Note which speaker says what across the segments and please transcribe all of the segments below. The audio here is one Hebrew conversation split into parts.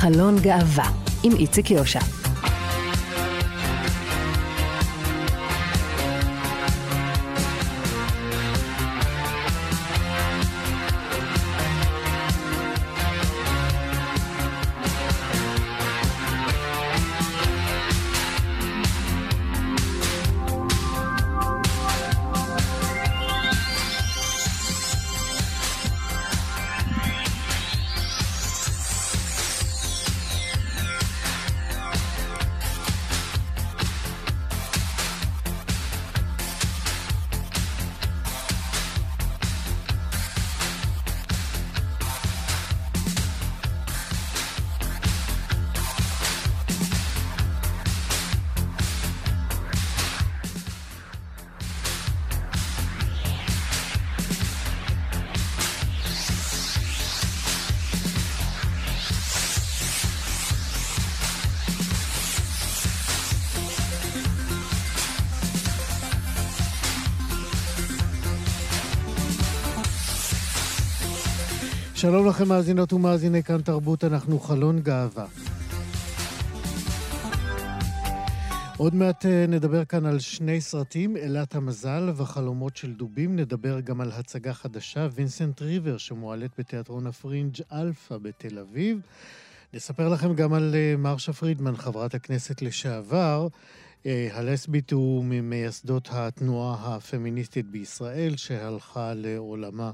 Speaker 1: חלון גאווה עם איציק יושע.
Speaker 2: לכם מאזינות ומאזיני כאן תרבות, אנחנו חלון גאווה. עוד מעט אה, נדבר כאן על שני סרטים, אלת המזל וחלומות של דובים. נדבר גם על הצגה חדשה, וינסנט ריבר, שמועלית בתיאטרון הפרינג' אלפא בתל אביב. נספר לכם גם על אה, מרשה פרידמן, חברת הכנסת לשעבר, אה, הלסבית וממייסדות התנועה הפמיניסטית בישראל, שהלכה לעולמה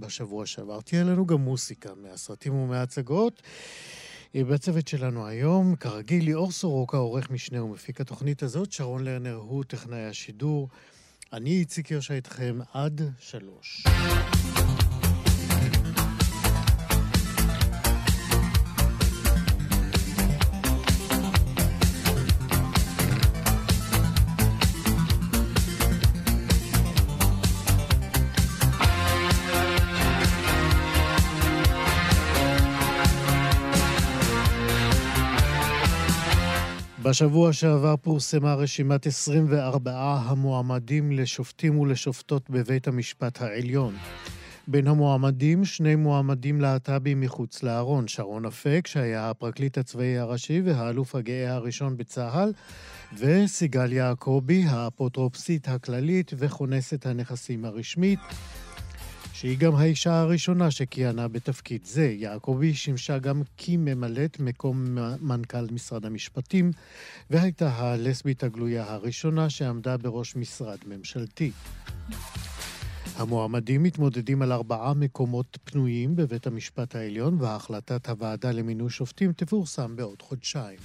Speaker 2: בשבוע שעבר. תהיה לנו גם מוסיקה מהסרטים ומההצגות. אה, בצוות שלנו היום, כרגיל, ליאור סורוקה, עורך משנה ומפיק התוכנית הזאת, שרון לרנר הוא טכנאי השידור. אני איציק יושע איתכם עד שלוש. בשבוע שעבר פורסמה רשימת 24 המועמדים לשופטים ולשופטות בבית המשפט העליון. בין המועמדים, שני מועמדים להט"בים מחוץ לארון, שרון אפק, שהיה הפרקליט הצבאי הראשי והאלוף הגאה הראשון בצה"ל, וסיגל יעקבי, האפוטרופסית הכללית וכונסת הנכסים הרשמית. שהיא גם האישה הראשונה שכיהנה בתפקיד זה. יעקבי שימשה גם כממלאת מקום מנכ"ל משרד המשפטים, והייתה הלסבית הגלויה הראשונה שעמדה בראש משרד ממשלתי. המועמדים מתמודדים על ארבעה מקומות פנויים בבית המשפט העליון, והחלטת הוועדה למינוי שופטים תפורסם בעוד חודשיים.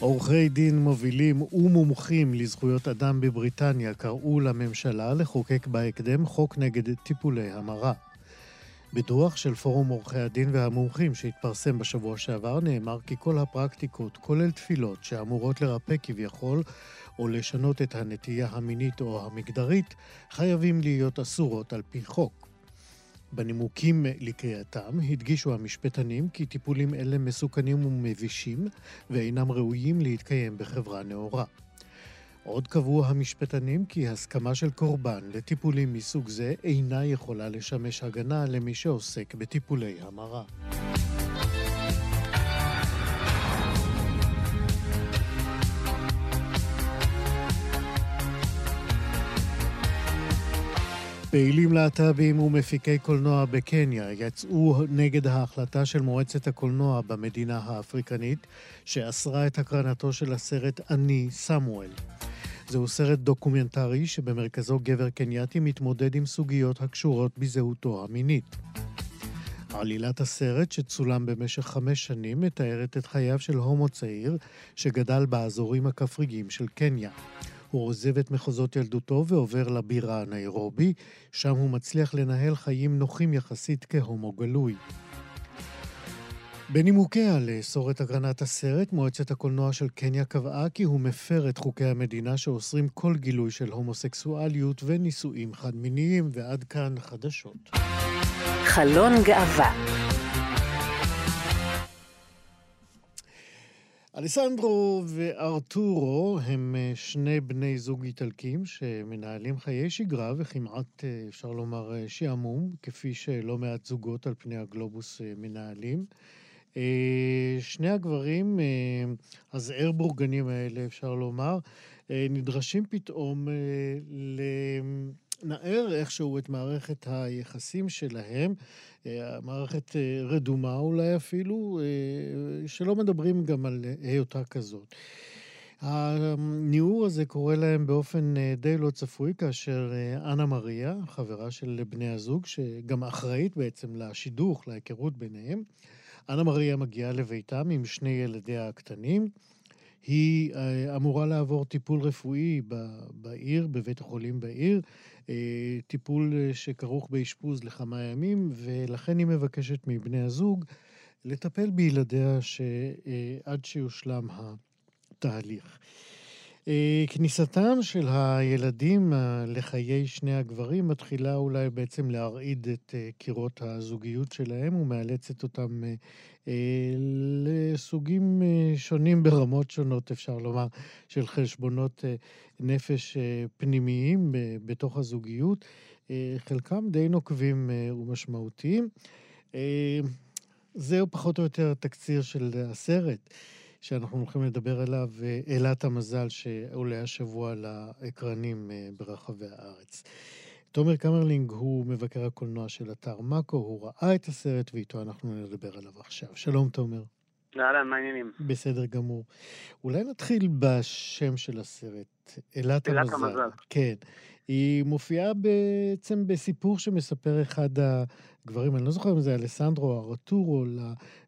Speaker 2: עורכי דין מובילים ומומחים לזכויות אדם בבריטניה קראו לממשלה לחוקק בהקדם חוק נגד טיפולי המרה. בדוח של פורום עורכי הדין והמומחים שהתפרסם בשבוע שעבר נאמר כי כל הפרקטיקות, כולל תפילות שאמורות לרפא כביכול או לשנות את הנטייה המינית או המגדרית, חייבים להיות אסורות על פי חוק. בנימוקים לקריאתם הדגישו המשפטנים כי טיפולים אלה מסוכנים ומבישים ואינם ראויים להתקיים בחברה נאורה. עוד קבעו המשפטנים כי הסכמה של קורבן לטיפולים מסוג זה אינה יכולה לשמש הגנה למי שעוסק בטיפולי המרה. פעילים להט"בים ומפיקי קולנוע בקניה יצאו נגד ההחלטה של מועצת הקולנוע במדינה האפריקנית, שאסרה את הקרנתו של הסרט "אני סמואל". זהו סרט דוקומנטרי שבמרכזו גבר קנייתי מתמודד עם סוגיות הקשורות בזהותו המינית. עלילת הסרט, שצולם במשך חמש שנים, מתארת את חייו של הומו צעיר שגדל באזורים הכפריים של קניה. הוא עוזב את מחוזות ילדותו ועובר לבירה ניירובי, שם הוא מצליח לנהל חיים נוחים יחסית כהומו גלוי. בנימוקיה לאסור את הקרנת הסרט, מועצת הקולנוע של קניה קבעה כי הוא מפר את חוקי המדינה שאוסרים כל גילוי של הומוסקסואליות ונישואים חד-מיניים, ועד כאן חדשות.
Speaker 1: חלון גאווה
Speaker 2: אליסנדרו וארתורו הם אה, שני בני זוג איטלקים שמנהלים חיי שגרה וכמעט, אה, אפשר לומר, אה, שעמום, כפי שלא מעט זוגות על פני הגלובוס מנהלים. שני הגברים הזעיר בורגנים האלה, אפשר לומר, נדרשים פתאום לנער איכשהו את מערכת היחסים שלהם אה, מערכת אה, רדומה אולי אפילו, אה, שלא מדברים גם על היותה כזאת. הניעור הזה קורה להם באופן די לא צפוי, כאשר אנה מריה, חברה של בני הזוג, שגם אחראית בעצם לשידוך, להיכרות ביניהם, אנה מריה מגיעה לביתם עם שני ילדיה הקטנים. היא אמורה לעבור טיפול רפואי בעיר, בבית החולים בעיר, טיפול אה, שכרוך באשפוז לכמה ימים, ולכן היא מבקשת מבני הזוג לטפל בילדיה שעד שיושלם התהליך. אה, כניסתם של הילדים לחיי שני הגברים מתחילה אולי בעצם להרעיד את קירות הזוגיות שלהם ומאלצת אותם לסוגים שונים ברמות שונות, אפשר לומר, של חשבונות נפש אה, פנימיים אה, בתוך הזוגיות, אה, חלקם די נוקבים ומשמעותיים. זהו פחות או יותר תקציר של הסרט שאנחנו הולכים לדבר עליו, אלת המזל שעולה השבוע לאקרנים ברחבי הארץ. תומר קמרלינג הוא מבקר הקולנוע של אתר מאקו, הוא ראה את הסרט ואיתו אנחנו נדבר עליו עכשיו. שלום תומר.
Speaker 3: אהלן, מה העניינים?
Speaker 2: בסדר גמור. אולי נתחיל בשם של הסרט, אלת המזל. אלת המזל. כן. היא מופיעה בעצם בסיפור שמספר אחד הגברים, אני לא זוכר אם זה אלסנדרו או ארתורו,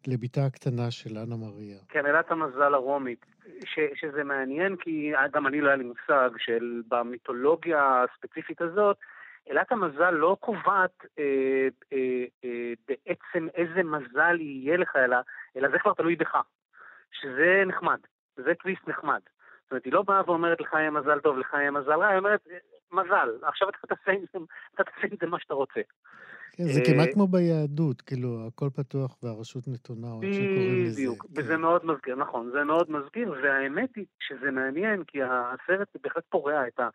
Speaker 2: לביתה הקטנה של אנה מריה.
Speaker 3: כן, אלת המזל הרומית. ש, שזה מעניין כי גם אני לא היה לי מושג של במיתולוגיה הספציפית הזאת, אלת המזל לא קובעת אה, אה, אה, בעצם איזה מזל יהיה לך, אלא, אלא זה כבר תלוי בך. שזה נחמד, זה טוויסט נחמד. זאת אומרת, היא לא באה ואומרת לך יהיה מזל טוב, לך יהיה מזל רע, היא אומרת, מזל, עכשיו אתה תעשה עם זה מה שאתה רוצה.
Speaker 2: כן, זה כמעט כמו ביהדות, כאילו, הכל פתוח והרשות נתונה, או איך שקוראים לזה.
Speaker 3: בדיוק, וזה כן. מאוד מזכיר, נכון, זה מאוד מזכיר, והאמת היא שזה מעניין, כי הסרט בהחלט פורע את ה...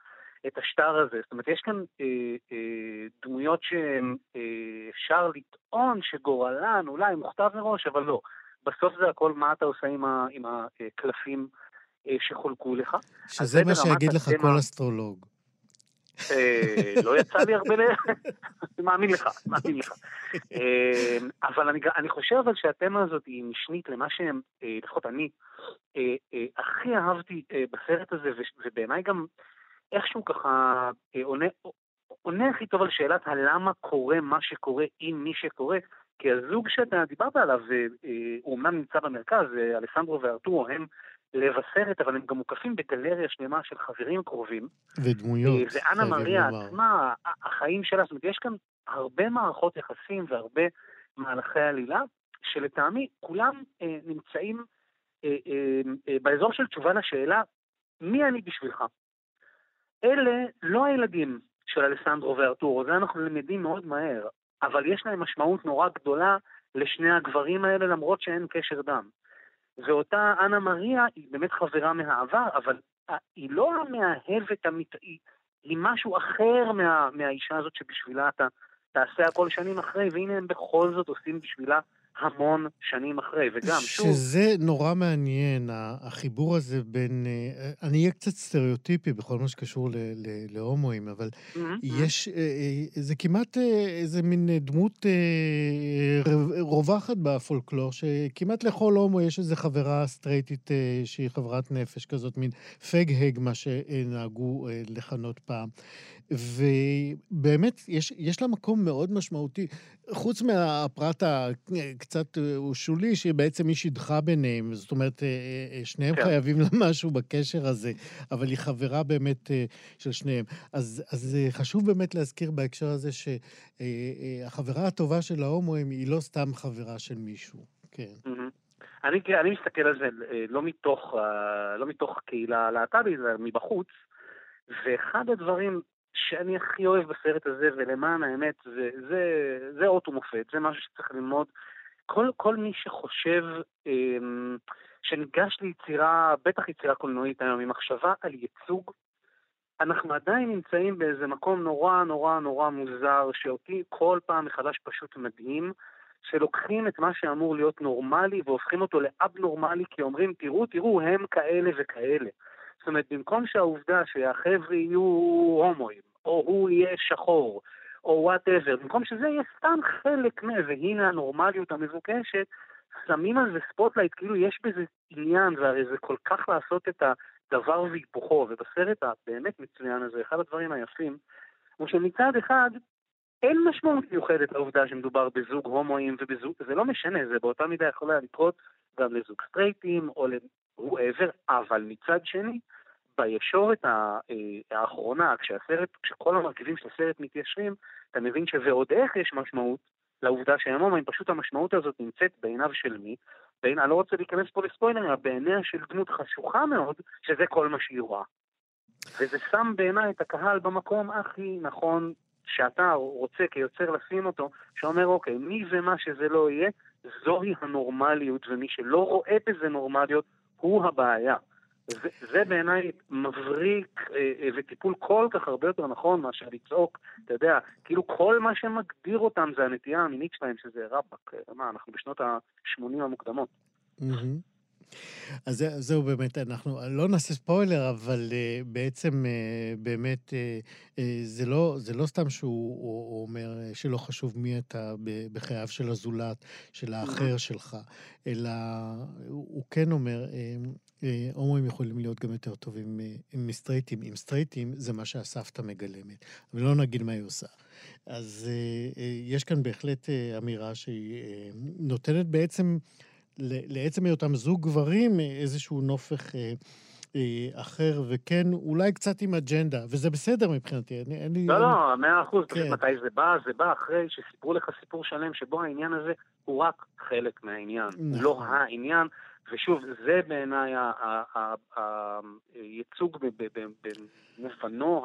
Speaker 3: את השטר הזה. זאת אומרת, יש כאן אה, אה, דמויות שאפשר אה, לטעון שגורלן אולי מוכתב מראש, אבל לא. בסוף זה הכל מה אתה עושה עם, ה, עם הקלפים אה, שחולקו לך.
Speaker 2: שזה מה שיגיד לך כל אסטרולוג.
Speaker 3: אה, לא יצא לי הרבה. מאמין לך, מאמין לך. אה, אבל אני, אני חושב אבל שהתמה הזאת היא משנית למה שהם, לפחות אני, הכי אהבתי בסרט הזה, ובעיניי גם איכשהו ככה עונה, עונה הכי טוב על שאלת הלמה קורה מה שקורה עם מי שקורה, כי הזוג שאתה דיברת עליו, אה, אה, הוא אמנם נמצא במרכז, אלסנדרו וארתורו הם לב הסרט, אבל הם גם מוקפים בגלריה שלמה של חברים קרובים.
Speaker 2: ודמויות.
Speaker 3: ואנה מריה עצמה, החיים שלה, זאת אומרת, יש כאן הרבה מערכות יחסים והרבה מהלכי עלילה, שלטעמי כולם אה, נמצאים אה, אה, אה, באזור של תשובה לשאלה, מי אני בשבילך? אלה לא הילדים של אלסנדרו וארתורו, זה אנחנו למדים מאוד מהר, אבל יש להם משמעות נורא גדולה לשני הגברים האלה למרות שאין קשר דם. ואותה אנה מריה היא באמת חברה מהעבר, אבל היא לא המאהבת המטעי, היא משהו אחר מה, מהאישה הזאת שבשבילה אתה תעשה הכל שנים אחרי, והנה הם בכל זאת עושים בשבילה המון שנים אחרי, וגם,
Speaker 2: שוב... שזה נורא מעניין, החיבור הזה בין... אה, אני אהיה קצת סטריאוטיפי בכל מה שקשור להומואים, אבל mm-hmm. יש... אה, אה, זה כמעט איזה מין דמות רווחת בפולקלור, שכמעט לכל הומו יש איזו חברה סטרייטית שהיא חברת נפש כזאת, מין פג-הג, מה שנהגו לכנות פעם. ובאמת, יש, יש לה מקום מאוד משמעותי. חוץ מהפרט הקצת אה, שולי, שבעצם היא שידכה ביניהם, זאת אומרת, אה, אה, שניהם כן. חייבים לה משהו בקשר הזה, אבל היא חברה באמת של שניהם. אז, אז חשוב באמת להזכיר בהקשר הזה שהחברה הטובה של ההומואים היא לא סתם חברה של מישהו, כן.
Speaker 3: אני, אני מסתכל על זה לא מתוך, לא מתוך הקהילה הלהט"בית, אלא מבחוץ, ואחד הדברים שאני הכי אוהב בסרט הזה, ולמען האמת, זה, זה, זה אות ומופת, זה משהו שצריך ללמוד. כל, כל מי שחושב אה, שניגש ליצירה, בטח יצירה קולנועית היום, עם מחשבה על ייצוג, אנחנו עדיין נמצאים באיזה מקום נורא נורא נורא מוזר, שאותי כל פעם מחדש פשוט מדהים, שלוקחים את מה שאמור להיות נורמלי והופכים אותו לאב-נורמלי, כי אומרים, תראו, תראו, הם כאלה וכאלה. אומרת, במקום שהעובדה שהחבר'ה יהיו הומואים, או הוא יהיה שחור, או whatever, במקום שזה יהיה סתם חלק מה, והנה הנורמליות המבוקשת, שמים על זה spotlight, כאילו יש בזה עניין, והרי זה כל כך לעשות את הדבר והיפוכו, ובסרט הבאמת מצוין הזה, אחד הדברים היפים, הוא שמצד אחד, אין משמעות מיוחדת לעובדה שמדובר בזוג הומואים ובזוג, זה לא משנה, זה באותה מידה יכול היה לקרות גם לזוג סטרייטים או ל-whoever, אבל מצד שני, בישורת אה, האחרונה, כשהסרט, כשכל המרכיבים של הסרט מתיישרים, אתה מבין שוועוד איך יש משמעות לעובדה שהם הומואים, פשוט המשמעות הזאת נמצאת בעיניו של מי? בעיני, אני לא רוצה להיכנס פה לספוילרים, אבל בעיניה של דמות חשוכה מאוד, שזה כל מה שהיא רואה. וזה שם בעיניי את הקהל במקום הכי נכון שאתה רוצה כיוצר לשים אותו, שאומר, אוקיי, מי ומה שזה לא יהיה, זוהי הנורמליות, ומי שלא רואה בזה נורמליות, הוא הבעיה. זה, זה בעיניי מבריק אה, אה, וטיפול כל כך הרבה יותר נכון מאשר לצעוק, אתה יודע, כאילו כל מה שמגדיר אותם זה הנטייה המינית שלהם, שזה רבאק, אה, מה, אנחנו בשנות ה-80 המוקדמות. Mm-hmm.
Speaker 2: אז זה, זהו באמת, אנחנו לא נעשה ספוילר, אבל uh, בעצם uh, באמת uh, uh, זה, לא, זה לא סתם שהוא אומר שלא חשוב מי אתה בחייו של הזולת, של האחר שלך, אלא הוא, הוא כן אומר, uh, הומואים יכולים להיות גם יותר טובים מסטרייטים. עם סטרייטים זה מה שהסבתא מגלמת, ולא נגיד מה היא עושה. אז uh, יש כאן בהחלט אמירה שהיא נותנת בעצם... לעצם היותם זוג גברים איזשהו נופך אה, אה, אחר, וכן, אולי קצת עם אג'נדה, וזה בסדר מבחינתי, אני...
Speaker 3: אני לא, לא, מאה אחוז, כן. מתי זה בא? זה בא אחרי שסיפרו לך סיפור שלם שבו העניין הזה הוא רק חלק מהעניין, נכון. לא העניין. ושוב, זה בעיניי הייצוג במובנו,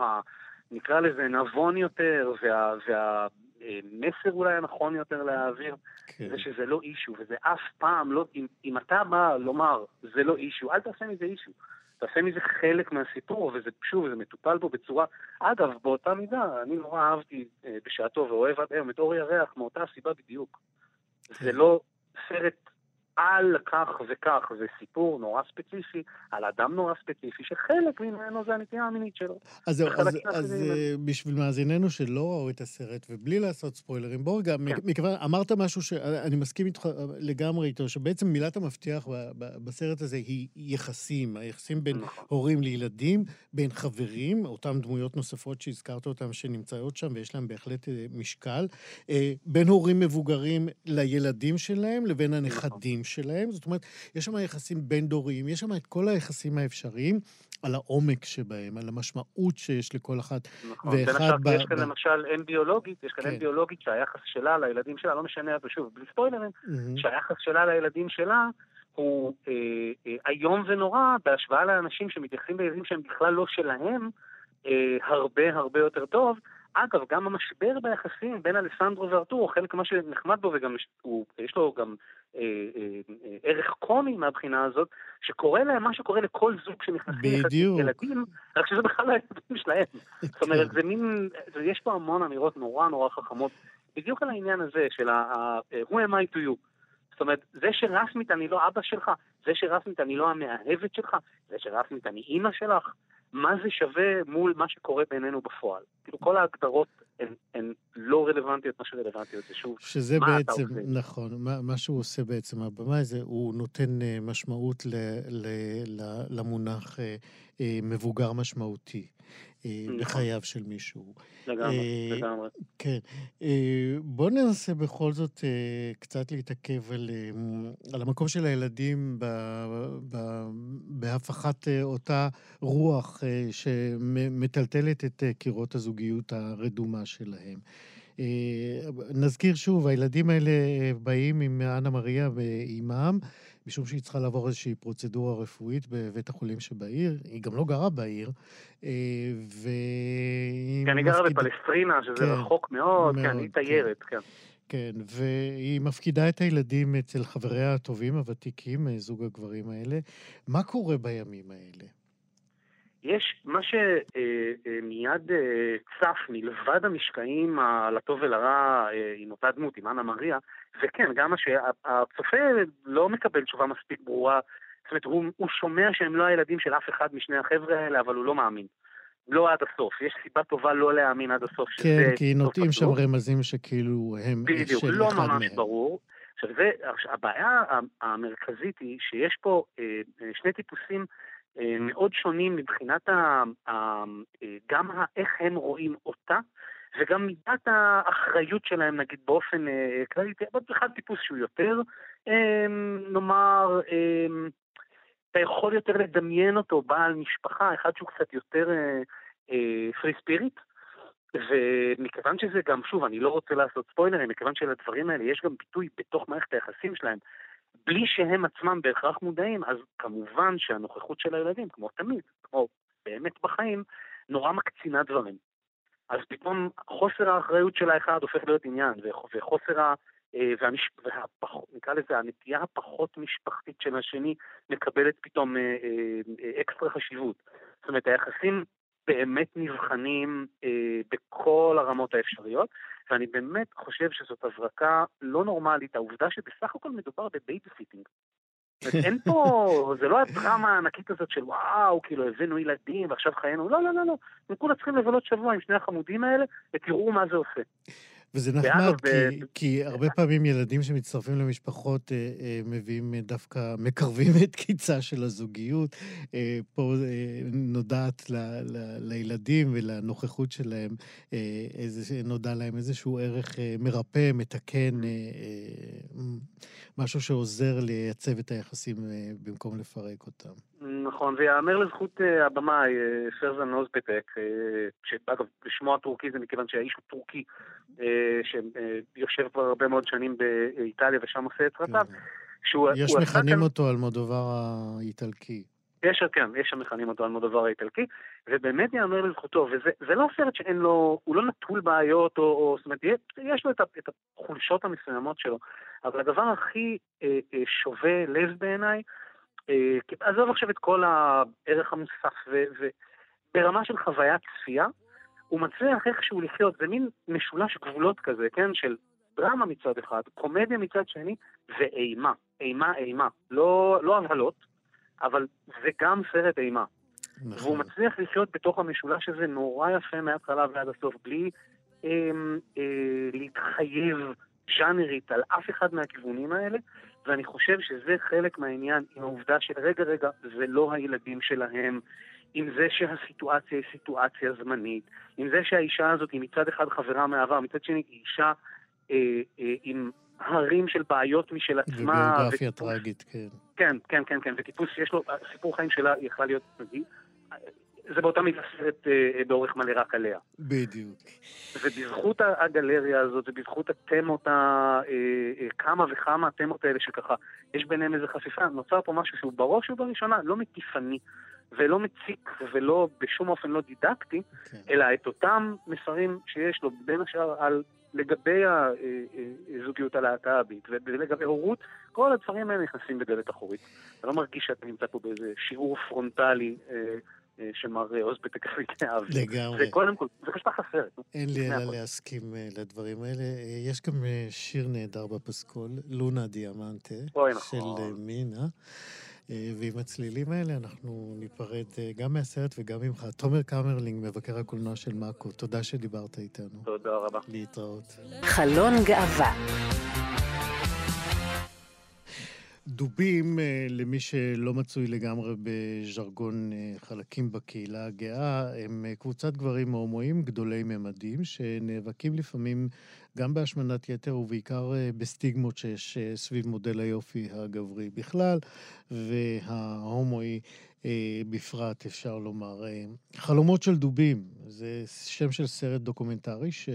Speaker 3: נקרא לזה נבון יותר, וה, וה, המסר אולי הנכון יותר להעביר, כן. זה שזה לא אישו, וזה אף פעם לא, אם, אם אתה בא לומר, זה לא אישו, אל תעשה מזה אישו. תעשה מזה חלק מהסיפור, וזה שוב, זה מטופל פה בצורה... אגב, באותה מידה, אני נורא אהבתי אה, בשעתו ואוהב עד היום את אור ירח מאותה סיבה בדיוק. כן. זה לא סרט על כך וכך, זה סיפור נורא ספציפי, על אדם נורא ספציפי, שחלק ממנו זה הנטייה המינית שלו.
Speaker 2: אז זהו, אז, אז אה, בשביל מאזיננו שלא ראו את הסרט, ובלי לעשות ספוילרים, בואו רגע, כן. מכיוון, אמרת משהו שאני מסכים איתך לגמרי איתו, שבעצם מילת המפתח בסרט הזה היא יחסים, היחסים בין נכון. הורים לילדים, בין חברים, אותן דמויות נוספות שהזכרת אותן, שנמצאות שם, ויש להן בהחלט אה, משקל, אה, בין הורים מבוגרים לילדים שלהם, לבין נכון. שלהם. זאת אומרת, יש שם יחסים בין-דוריים, יש שם את כל היחסים האפשריים על העומק שבהם, על המשמעות שיש לכל אחת
Speaker 3: נכון, ואחד ב... יש כאן. למשל אם ביולוגית, יש כאן כן. אם ביולוגית שהיחס שלה לילדים שלה, לא משנה, ושוב, בלי ספוילרים. שהיחס שלה לילדים שלה הוא אה, אה, איום ונורא בהשוואה לאנשים שמתייחסים לילדים שהם בכלל לא שלהם, אה, הרבה הרבה יותר טוב. אגב, גם המשבר ביחסים בין אלסנדרו וארתור, חלק ממה שנחמד בו, וגם הוא, יש לו גם ערך קומי מהבחינה הזאת, שקורה להם מה שקורה לכל זוג שנכנסים
Speaker 2: בדיוק.
Speaker 3: ילדים, רק שזה בכלל הילדים שלהם. זאת אומרת, כן. זה מין, יש פה המון אמירות נורא נורא חכמות, בדיוק על העניין הזה של ה- who am I to you. זאת אומרת, זה שרסמית אני לא אבא שלך, זה שרסמית אני לא המאהבת שלך, זה שרסמית אני אימא שלך, מה זה שווה מול מה שקורה בינינו בפועל. כאילו כל ההגדרות הן, הן לא רלוונטיות, מה שרלוונטיות זה שוב,
Speaker 2: שזה מה בעצם, אתה עושה. נכון, מה, מה שהוא עושה בעצם, הבמאי זה, הוא נותן uh, משמעות ל, ל, ל, למונח uh, uh, מבוגר משמעותי. נכון. בחייו של מישהו.
Speaker 3: לגמרי, לגמרי.
Speaker 2: כן. בואו ננסה בכל זאת קצת להתעכב על, על המקום של הילדים ב, ב, בהפכת אותה רוח שמטלטלת את קירות הזוגיות הרדומה שלהם. נזכיר שוב, הילדים האלה באים עם אנה מריה ואימם. משום שהיא צריכה לעבור איזושהי פרוצדורה רפואית בבית החולים שבעיר. היא גם לא גרה בעיר,
Speaker 3: אה, והיא... כן, היא גרה בפלסטרינה, שזה כן, רחוק מאוד, כן, היא תיירת, כן.
Speaker 2: כן, והיא מפקידה את הילדים אצל חבריה הטובים, הוותיקים, זוג הגברים האלה. מה קורה בימים האלה?
Speaker 3: יש מה שמיד אה, צף מלבד המשקעים לטוב ולרע אה, עם אותה דמות, עם אנה מריה, וכן, גם מה שהצופה לא מקבל תשובה מספיק ברורה, זאת אומרת, הוא, הוא שומע שהם לא הילדים של אף אחד משני החבר'ה האלה, אבל הוא לא מאמין. לא עד הסוף. יש סיבה טובה לא להאמין עד הסוף
Speaker 2: שזה... כן, כי נוטים שם רמזים שכאילו הם
Speaker 3: בדיוק, של לא אחד מהם. ממש ברור. עכשיו, זה, הבעיה המרכזית היא שיש פה אה, שני טיפוסים אה, מאוד שונים מבחינת ה, ה, אה, גם איך הם רואים אותה, וגם מידת האחריות שלהם, נגיד באופן אה, כללי, בכלל טיפוס שהוא יותר, נאמר, אתה יכול יותר לדמיין אותו בעל משפחה, אחד שהוא קצת יותר פרי ספיריט. ומכיוון שזה גם, שוב, אני לא רוצה לעשות ספוילרים, מכיוון שלדברים האלה יש גם ביטוי בתוך מערכת היחסים שלהם, בלי שהם עצמם בהכרח מודעים, אז כמובן שהנוכחות של הילדים, כמו תמיד, כמו באמת בחיים, נורא מקצינה דברים. אז פתאום חוסר האחריות של האחד הופך להיות עניין, וחוסר ה... אה, והמש... והפח... נקרא לזה, הנטייה הפחות משפחתית של השני מקבלת פתאום אה, אה, אקסטרה חשיבות. זאת אומרת, היחסים באמת נבחנים אה, בכל הרמות האפשריות, ואני באמת חושב שזאת הברקה לא נורמלית, העובדה שבסך הכל מדובר ב babysitting. אין פה, זה לא הדרמה הענקית הזאת של וואו, כאילו הבאנו ילדים ועכשיו חיינו, לא, לא, לא, לא. הם כולה צריכים לבלות שבוע עם שני החמודים האלה ותראו מה זה עושה.
Speaker 2: וזה נחמד, כי, ב... כי הרבה פעמים ילדים שמצטרפים למשפחות אה, אה, מביאים אה, דווקא, מקרבים את קיצה של הזוגיות. אה, פה אה, נודעת ל, ל, לילדים ולנוכחות שלהם, אה, איזה, נודע להם איזשהו ערך אה, מרפא, מתקן, אה, אה, משהו שעוזר לייצב את היחסים אה, במקום לפרק אותם.
Speaker 3: נכון, ויאמר לזכות uh, הבמאי, uh, פרזן נוזבטק, uh, שאגב, לשמוע טורקי זה מכיוון שהאיש הוא טורקי, שיושב כבר הרבה מאוד שנים באיטליה ושם עושה את סרטיו.
Speaker 2: כן. יש מכנים אותו על מודובר האיטלקי.
Speaker 3: יש, כן, יש שמכנים אותו על מודובר האיטלקי, ובאמת יאמר לזכותו, וזה לא סרט שאין לו, הוא לא נטול בעיות, או, או זאת אומרת, יש לו את, את החולשות המסוימות שלו, אבל הדבר הכי אה, אה, שובה לב בעיניי, אה, עזוב עכשיו את כל הערך המוסף, וברמה של חוויית צפייה, הוא מצליח איכשהו לחיות, זה מין משולש גבולות כזה, כן, של דרמה מצד אחד, קומדיה מצד שני, ואימה. אימה, אימה. לא, לא הבהלות, אבל זה גם סרט אימה. נכון. והוא מצליח לחיות בתוך המשולש הזה נורא יפה מההתחלה ועד הסוף, בלי אה, אה, להתחייב ז'אנרית על אף אחד מהכיוונים האלה, ואני חושב שזה חלק מהעניין עם העובדה של רגע רגע, זה לא הילדים שלהם, עם זה שהסיטואציה היא סיטואציה זמנית, עם זה שהאישה הזאת היא מצד אחד חברה מהעבר, מצד שני היא אישה אה, אה, עם הרים של בעיות משל עצמה.
Speaker 2: וביוגרפיה וטיפוס, טרגית, כן.
Speaker 3: כן, כן, כן, כן, וטיפוס שיש לו, סיפור חיים שלה יכלה להיות, זה באותה מידה סרט אה, באורך מלא רק עליה.
Speaker 2: בדיוק.
Speaker 3: ובזכות הגלריה הזאת, ובזכות התמות, ה, אה, אה, כמה וכמה התמות האלה שככה, יש ביניהם איזו חפיפה, נוצר פה משהו שהוא בראש ובראשונה לא מטיפני, ולא מציק, ולא בשום אופן לא דידקטי, כן. אלא את אותם מסרים שיש לו, בין השאר על לגבי הזוגיות הלהט"בית ולגבי הורות, כל הדברים האלה נכנסים בדלת אחורית. אתה לא מרגיש שאתה נמצא פה באיזה שיעור פרונטלי אה, אה, שמר אוזפטק אהב.
Speaker 2: לגמרי.
Speaker 3: זה קודם כל, זה פשוט הסרט.
Speaker 2: אין לי אלא להסכים אה, לדברים האלה. יש גם שיר נהדר בפסקול, Luna diamante, של נכון. מינה. ועם הצלילים האלה אנחנו ניפרד גם מהסרט וגם ממך. תומר קמרלינג, מבקר הקולנוע של מאקו, תודה שדיברת איתנו.
Speaker 3: תודה רבה.
Speaker 2: להתראות.
Speaker 1: חלון גאווה
Speaker 2: דובים, אה, למי שלא מצוי לגמרי בז'רגון אה, חלקים בקהילה הגאה, הם אה, קבוצת גברים הומואים גדולי ממדים, שנאבקים לפעמים גם בהשמנת יתר ובעיקר בסטיגמות שיש סביב מודל היופי הגברי בכלל, וההומואי בפרט, אפשר לומר. חלומות של דובים, זה שם של סרט דוקומנטרי ש...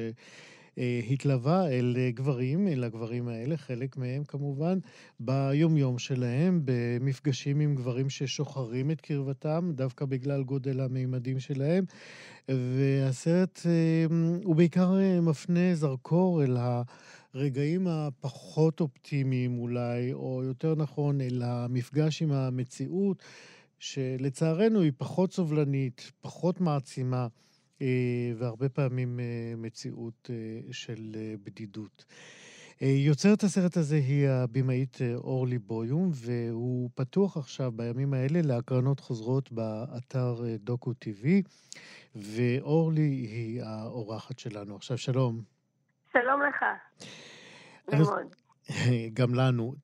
Speaker 2: אה, התלווה אל אה, גברים, אל הגברים האלה, חלק מהם כמובן, ביומיום שלהם, במפגשים עם גברים ששוחרים את קרבתם, דווקא בגלל גודל המימדים שלהם. והסרט אה, הוא בעיקר מפנה זרקור אל ה... הרגעים הפחות אופטימיים אולי, או יותר נכון, אל המפגש עם המציאות, שלצערנו היא פחות סובלנית, פחות מעצימה, והרבה פעמים אה, מציאות אה, של בדידות. יוצרת הסרט הזה היא הבמאית אורלי בויום, והוא פתוח עכשיו בימים האלה להקרנות חוזרות באתר דוקו טיווי, ואורלי היא האורחת שלנו. עכשיו, שלום.
Speaker 4: שלום לך.
Speaker 2: מאוד. גם לנו.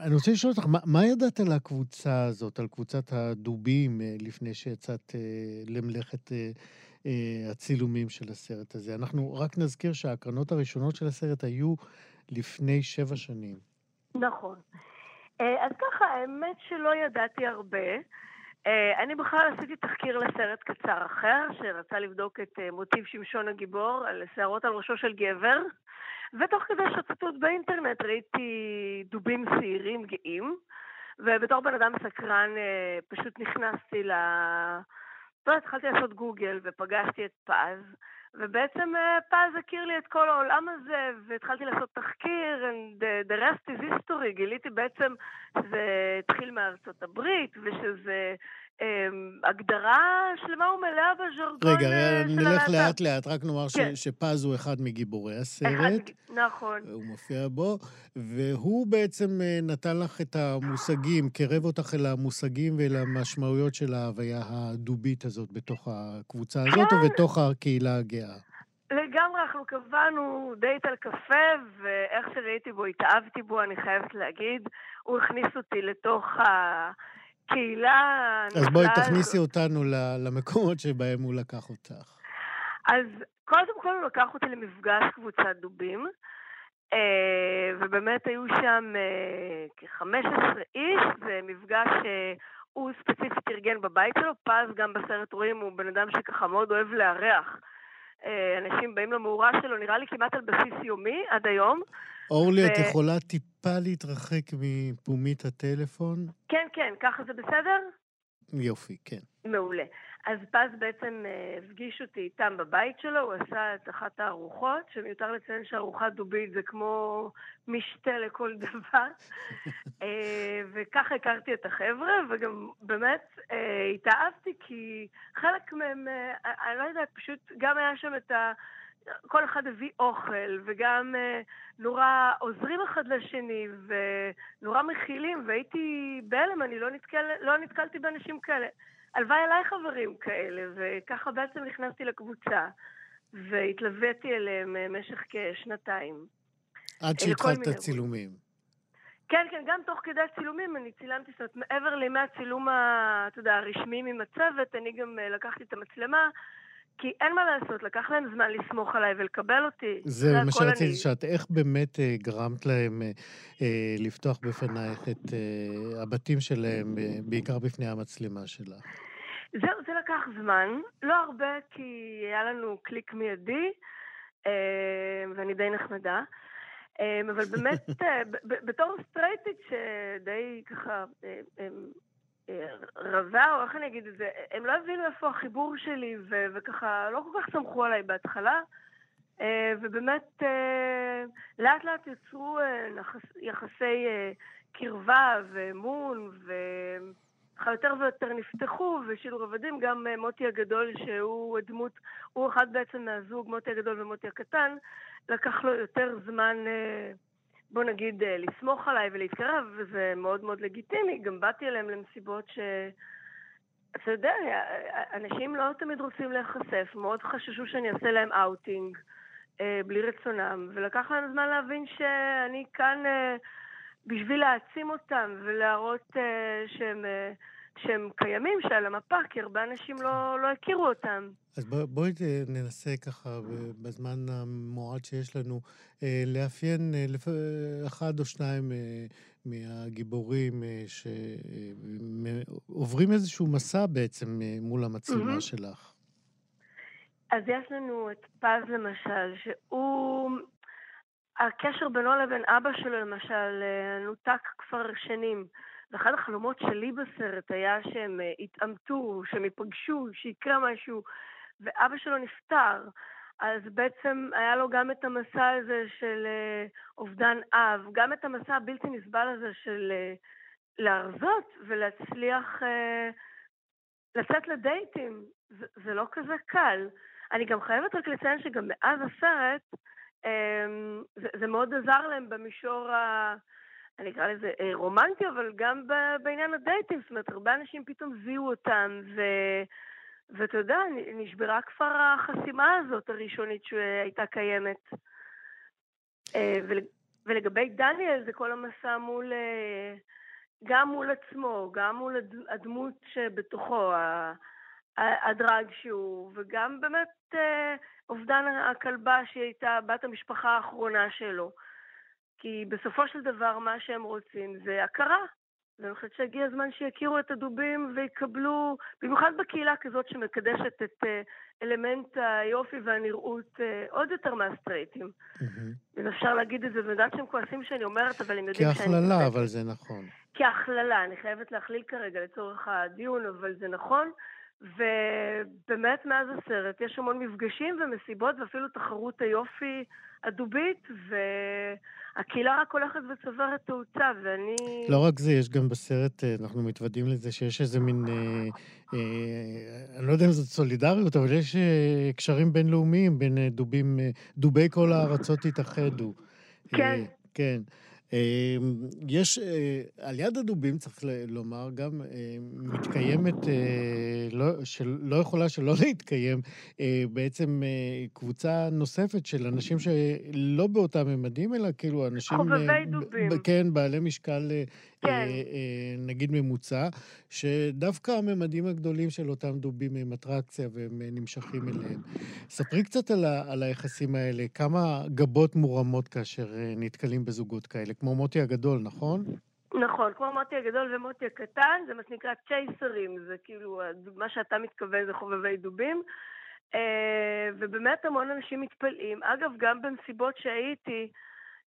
Speaker 2: אני רוצה לשאול אותך, מה, מה ידעת על הקבוצה הזאת, על קבוצת הדובים, אה, לפני שיצאת אה, למלאכת אה, הצילומים של הסרט הזה? אנחנו רק נזכיר שההקרנות הראשונות של הסרט היו לפני שבע שנים.
Speaker 4: נכון. אז ככה, האמת שלא ידעתי הרבה. אני בכלל עשיתי תחקיר לסרט קצר אחר, שרצה לבדוק את מוטיב שמשון הגיבור על שערות על ראשו של גבר. ותוך כדי שוטטות באינטרנט ראיתי דובים שעירים גאים, ובתור בן אדם סקרן אה, פשוט נכנסתי ל... לא, התחלתי לעשות גוגל ופגשתי את פז, ובעצם אה, פז הכיר לי את כל העולם הזה, והתחלתי לעשות תחקיר, and the rest is history, גיליתי בעצם שזה התחיל מארצות הברית, ושזה הגדרה שלמה ומלאה בז'רגון
Speaker 2: רגע, אה, נלך לאט לאט, רק נאמר כן. שפז הוא אחד מגיבורי הסרט. אחד,
Speaker 4: נכון.
Speaker 2: הוא מופיע בו, והוא בעצם אה, נתן לך את המושגים, קרב אותך אל המושגים ואל המשמעויות של ההוויה הדובית הזאת בתוך הקבוצה הזאת כן. ובתוך הקהילה הגאה.
Speaker 4: לגמרי, אנחנו קבענו דייט על קפה, ואיך שראיתי בו, התאהבתי בו, אני חייבת להגיד. הוא הכניס אותי לתוך ה... קהילה
Speaker 2: אז בואי תכניסי אותנו למקומות שבהם הוא לקח אותך.
Speaker 4: אז קודם כל הוא לקח אותי למפגש קבוצת דובים, אה, ובאמת היו שם אה, כ-15 איש, זה מפגש שהוא ספציפית ארגן בבית שלו, פז גם בסרט רואים, הוא בן אדם שככה מאוד אוהב לארח. אה, אנשים באים למאורה שלו, נראה לי כמעט על בסיס יומי עד היום.
Speaker 2: אורלי, ו... את יכולה טיפה להתרחק מפומית הטלפון?
Speaker 4: כן, כן, ככה זה בסדר?
Speaker 2: יופי, כן.
Speaker 4: מעולה. אז פז בעצם אה, הפגיש אותי איתם בבית שלו, הוא עשה את אחת הארוחות, שמיותר לציין שארוחת דובית זה כמו משתה לכל דבר. אה, וככה הכרתי את החבר'ה, וגם באמת אה, התאהבתי, כי חלק מהם, אני לא יודעת, פשוט גם היה שם את ה... כל אחד הביא אוכל, וגם נורא עוזרים אחד לשני, ונורא מכילים, והייתי בהלם, אני לא, נתקל, לא נתקלתי באנשים כאלה. הלוואי עליי חברים כאלה, וככה בעצם נכנסתי לקבוצה, והתלוויתי אליהם במשך כשנתיים.
Speaker 2: עד שהתחלת צילומים.
Speaker 4: כן, כן, גם תוך כדי הצילומים אני צילמתי, זאת אומרת, מעבר לימי הצילום, אתה יודע, הרשמיים עם הצוות, אני גם אה, לקחתי את המצלמה, כי אין מה לעשות, לקח להם זמן לסמוך עליי ולקבל אותי.
Speaker 2: זה מה שרציתי לשאול, איך באמת uh, גרמת להם uh, לפתוח בפנייך את uh, הבתים שלהם, uh, בעיקר בפני המצלמה שלך?
Speaker 4: זהו, זה לקח זמן. לא הרבה, כי היה לנו קליק מיידי, uh, ואני די נחמדה. אבל באמת, בתור סטרייטית שדי ככה רזה, או איך אני אגיד את זה, הם לא הבינו איפה החיבור שלי, ו- וככה לא כל כך סמכו עליי בהתחלה. אה, ובאמת אה, לאט לאט יצרו אה, יחסי קרבה ואמון, וככה יותר ויותר נפתחו, ושילו רבדים, גם מוטי הגדול, שהוא דמות, הוא אחד בעצם מהזוג, מוטי הגדול ומוטי הקטן, לקח לו יותר זמן בוא נגיד, אה, לסמוך עליי ולהתקרב, וזה מאוד מאוד לגיטימי. גם באתי אליהם למסיבות ש... אתה יודע, אנשים לא תמיד רוצים להיחשף, מאוד חששו שאני אעשה להם אאוטינג אה, בלי רצונם, ולקח להם זמן להבין שאני כאן אה, בשביל להעצים אותם ולהראות אה, שהם... אה, שהם קיימים, שעל המפה, כי הרבה אנשים לא, לא הכירו אותם.
Speaker 2: אז בוא, בואי ננסה ככה, בזמן המועט שיש לנו, אה, לאפיין אה, אחד או שניים אה, מהגיבורים שעוברים איזשהו מסע בעצם מול המצלמה mm-hmm. שלך.
Speaker 4: אז יש לנו את פז למשל, שהוא... הקשר בינו לבין אבא שלו למשל נותק כבר שנים. ואחד החלומות שלי בסרט היה שהם יתעמתו, שהם ייפגשו, שיקרה משהו, ואבא שלו נפטר. אז בעצם היה לו גם את המסע הזה של אובדן אב, גם את המסע הבלתי נסבל הזה של להרזות ולהצליח לצאת לדייטים. זה, זה לא כזה קל. אני גם חייבת רק לציין שגם מאז הסרט, זה, זה מאוד עזר להם במישור ה... אני אקרא לזה אה, רומנטי, אבל גם בעניין הדייטים, זאת אומרת, הרבה אנשים פתאום זיהו אותם, ו... ואתה יודע, נשברה כבר החסימה הזאת הראשונית שהייתה קיימת. אה, ולגבי דניאל, זה כל המסע מול, אה, גם מול עצמו, גם מול הדמות שבתוכו, הדרג שהוא, וגם באמת אובדן הכלבה שהיא הייתה בת המשפחה האחרונה שלו. כי בסופו של דבר מה שהם רוצים זה הכרה. ואני חושבת שהגיע הזמן שיכירו את הדובים ויקבלו, במיוחד בקהילה כזאת שמקדשת את אה, אלמנט היופי והנראות אה, עוד יותר מהסטרייטים. אם אפשר להגיד את זה, ואני יודעת שהם כועסים שאני אומרת, אבל הם יודעים
Speaker 2: שאני... כהכללה, אבל זה נכון.
Speaker 4: כהכללה, אני חייבת להכליל כרגע לצורך הדיון, אבל זה נכון. ובאמת מאז הסרט יש המון מפגשים ומסיבות ואפילו תחרות היופי הדובית, והקהילה רק הולכת וצוברת תאוצה, ואני...
Speaker 2: לא רק זה, יש גם בסרט, אה, אנחנו מתוודים לזה שיש איזה מין, אה, אה, אני לא יודע אם זאת סולידריות, אבל יש אה, קשרים בינלאומיים בין אה, דובים, אה, דובי כל הארצות התאחדו.
Speaker 4: כן. אה,
Speaker 2: כן. אמ, יש, אה, על יד הדובים, צריך לומר, גם אה, מתקיימת, אה, לא, שלא יכולה שלא להתקיים, בעצם קבוצה נוספת של אנשים שלא באותם ממדים, אלא כאילו אנשים...
Speaker 4: חובבי דובים.
Speaker 2: כן, בעלי משקל כן. נגיד ממוצע, שדווקא הממדים הגדולים של אותם דובים הם אטרקציה והם נמשכים אליהם. ספרי קצת על, ה, על היחסים האלה, כמה גבות מורמות כאשר נתקלים בזוגות כאלה, כמו מוטי הגדול, נכון?
Speaker 4: נכון, כמו מוטי הגדול ומוטי הקטן, זה מה שנקרא צ'ייסרים, זה כאילו, מה שאתה מתכוון זה חובבי דובים. ובאמת המון אנשים מתפלאים. אגב, גם במסיבות שהייתי,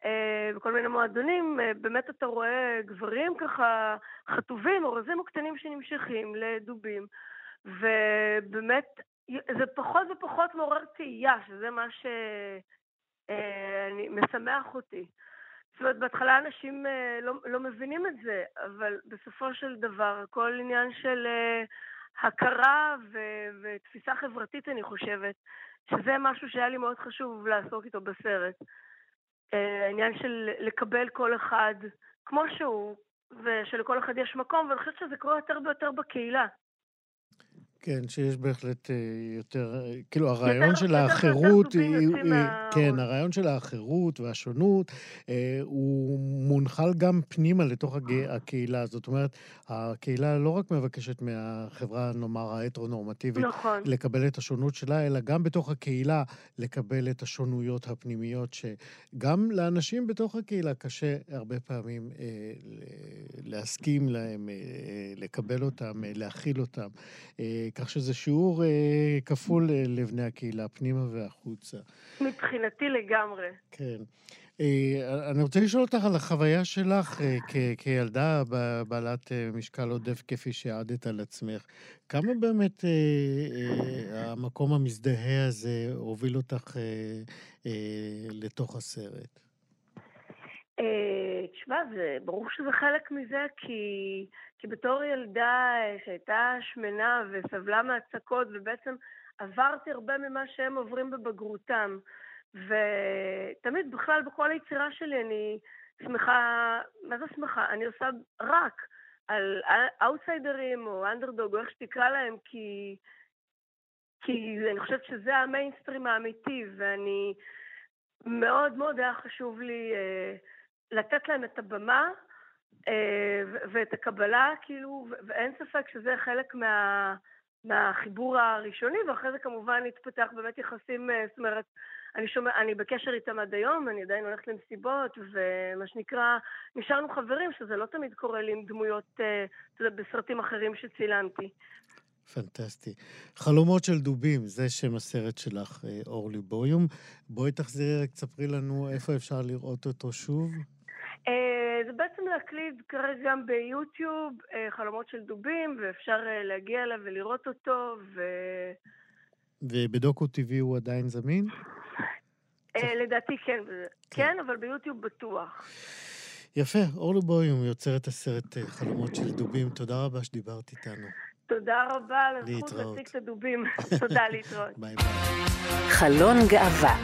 Speaker 4: אה, בכל מיני מועדונים, אה, באמת אתה רואה גברים ככה חטובים, אורזים או קטנים שנמשכים לדובים, ובאמת זה פחות ופחות מעורר תהייה, שזה מה שמשמח אה, אותי. זאת אומרת, בהתחלה אנשים לא, לא מבינים את זה, אבל בסופו של דבר, כל עניין של הכרה ו- ותפיסה חברתית, אני חושבת, שזה משהו שהיה לי מאוד חשוב לעסוק איתו בסרט. אה, העניין של לקבל כל אחד כמו שהוא, ושלכל אחד יש מקום, ואני חושבת שזה קורה יותר ויותר בקהילה.
Speaker 2: כן, שיש בהחלט אה, יותר, אה, כאילו הרעיון של האחרות, כן, הרעיון של האחרות והשונות, אה, הוא מונחל גם פנימה לתוך הקהילה. זאת אומרת, הקהילה לא רק מבקשת מהחברה, נאמר, ההטרונורמטיבית,
Speaker 4: נכון.
Speaker 2: לקבל את השונות שלה, אלא גם בתוך הקהילה לקבל את השונויות הפנימיות, שגם לאנשים בתוך הקהילה קשה הרבה פעמים להסכים להם, לקבל אותם, להכיל אותם. כך שזה שיעור אה, כפול אה, לבני הקהילה, פנימה והחוצה.
Speaker 4: מבחינתי לגמרי.
Speaker 2: כן. אה, אני רוצה לשאול אותך על החוויה שלך אה, כ- כילדה בעלת אה, משקל עודף כפי שהעדת על עצמך. כמה באמת אה, אה, המקום המזדהה הזה הוביל אותך אה, אה, לתוך הסרט?
Speaker 4: תשמע, זה ברור שזה חלק מזה, כי, כי בתור ילדה אה, שהייתה שמנה וסבלה מהצקות, ובעצם עברתי הרבה ממה שהם עוברים בבגרותם. ותמיד בכלל בכל היצירה שלי אני שמחה, מה זה שמחה? אני עושה רק על אאוטסיידרים או אנדרדוג, או איך שתקרא להם, כי, כי אני חושבת שזה המיינסטרים האמיתי, ואני מאוד מאוד היה חשוב לי... אה, לתת להם את הבמה ואת הקבלה, כאילו, ואין ספק שזה חלק מה, מהחיבור הראשוני, ואחרי זה כמובן התפתח באמת יחסים, אה, זאת אומרת, אני, שומע, אני בקשר איתם עד היום, אני עדיין הולכת למסיבות, ומה שנקרא, נשארנו חברים, שזה לא תמיד קורה לי עם דמויות, אה, אתה יודע, בסרטים אחרים שצילמתי.
Speaker 2: פנטסטי. חלומות של דובים, זה שם הסרט שלך, אורלי בויום. בואי תחזרי, רק תספרי לנו איפה אפשר לראות אותו שוב.
Speaker 4: אה, זה בעצם להקליד כרגע גם ביוטיוב אה, חלומות של דובים, ואפשר אה, להגיע אליו ולראות אותו, ו...
Speaker 2: ובדוקו TV הוא עדיין זמין?
Speaker 4: לדעתי כן, כן, אבל ביוטיוב בטוח.
Speaker 2: יפה, אורלי בויום יוצרת הסרט אה, חלומות של דובים, תודה רבה שדיברת איתנו.
Speaker 4: תודה רבה על הזכות להציג את הדובים. תודה, להתראות.
Speaker 2: ביי ביי.
Speaker 1: חלון גאווה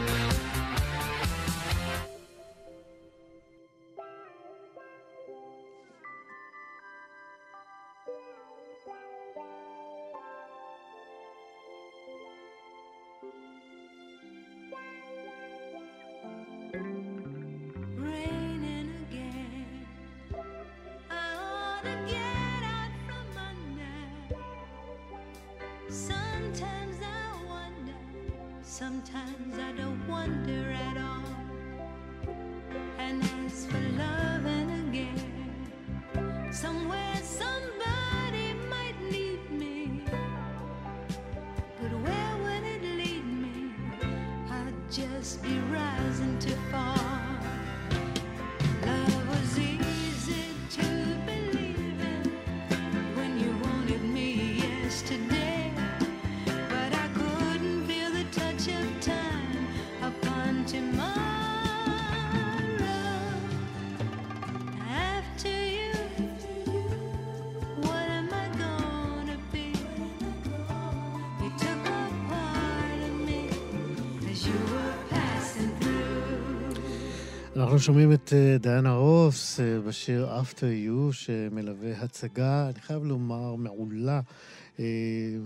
Speaker 2: אנחנו שומעים את אה, דיאנה רוס אה, בשיר After You, שמלווה הצגה, אני חייב לומר, מעולה, אה,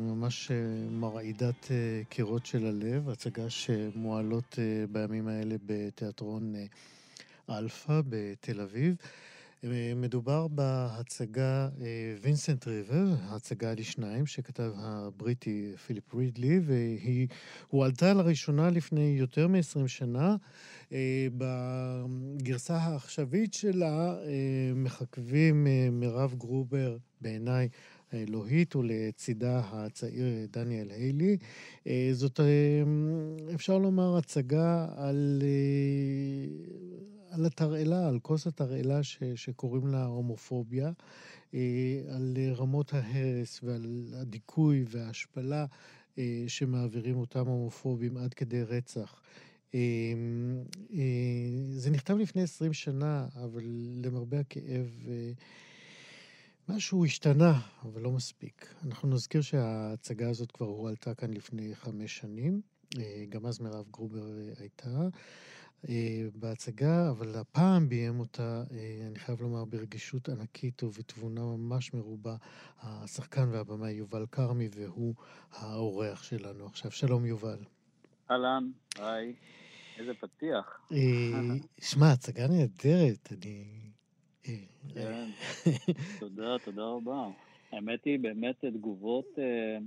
Speaker 2: ממש מרעידת קירות של הלב, הצגה שמועלות בימים האלה בתיאטרון אלפא בתל אביב. אה, מדובר בהצגה וינסנט ריבר, הצגה לשניים, שכתב הבריטי פיליפ רידלי, והיא הועלתה לראשונה לפני יותר מ-20 שנה. אה, בגרסה העכשווית שלה אה, מחכבים מירב גרובר, בעיניי האלוהית, ולצידה הצעיר דניאל היילי. זאת, אפשר לומר, הצגה על, על התרעלה, על כוס התרעלה ש, שקוראים לה הומופוביה, אה, על רמות ההרס ועל הדיכוי וההשפלה אה, שמעבירים אותם הומופובים עד כדי רצח. אה, זה נכתב לפני 20 שנה, אבל למרבה הכאב, משהו השתנה, אבל לא מספיק. אנחנו נזכיר שההצגה הזאת כבר הועלתה כאן לפני חמש שנים. גם אז מירב גרובר הייתה בהצגה, אבל הפעם ביים אותה, אה, אני חייב לומר, ברגישות ענקית ובתבונה ממש מרובה, השחקן והבמאי יובל כרמי, והוא האורח שלנו עכשיו. שלום, יובל.
Speaker 5: אהלן, היי, איזה פתיח.
Speaker 2: אה, שמע, הצגה נהדרת, אני... אה,
Speaker 5: כן, תודה, תודה רבה. האמת היא, באמת תגובות, אה,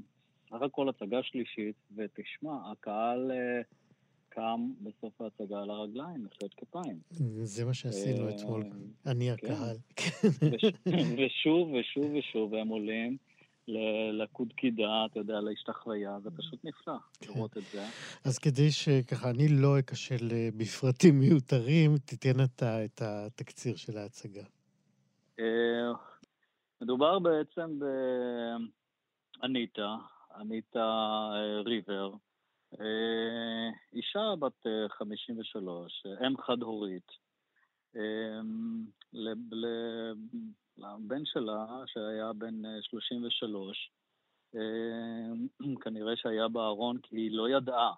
Speaker 5: סך הכל הצגה שלישית, ותשמע, הקהל אה, קם בסוף ההצגה על הרגליים, מחיאות כפיים.
Speaker 2: זה מה שעשינו
Speaker 5: אה,
Speaker 2: אתמול, אני
Speaker 5: כן.
Speaker 2: הקהל.
Speaker 5: וש- ושוב ושוב ושוב הם עולים ל- לקוד קידה, אתה יודע, להשתחוויה, זה פשוט נפלא
Speaker 2: כן.
Speaker 5: לראות את זה.
Speaker 2: אז כדי שככה אני לא אכשל אה, בפרטים מיותרים, תיתן אתה את התקציר של ההצגה.
Speaker 5: אה, מדובר בעצם באניטה, אניטה ריבר, אישה בת אה, 53, אה, אם חד-הורית. אה, ל- ל- לבן שלה, שהיה בן אה, 33, אה, כנראה שהיה בארון כי היא לא ידעה.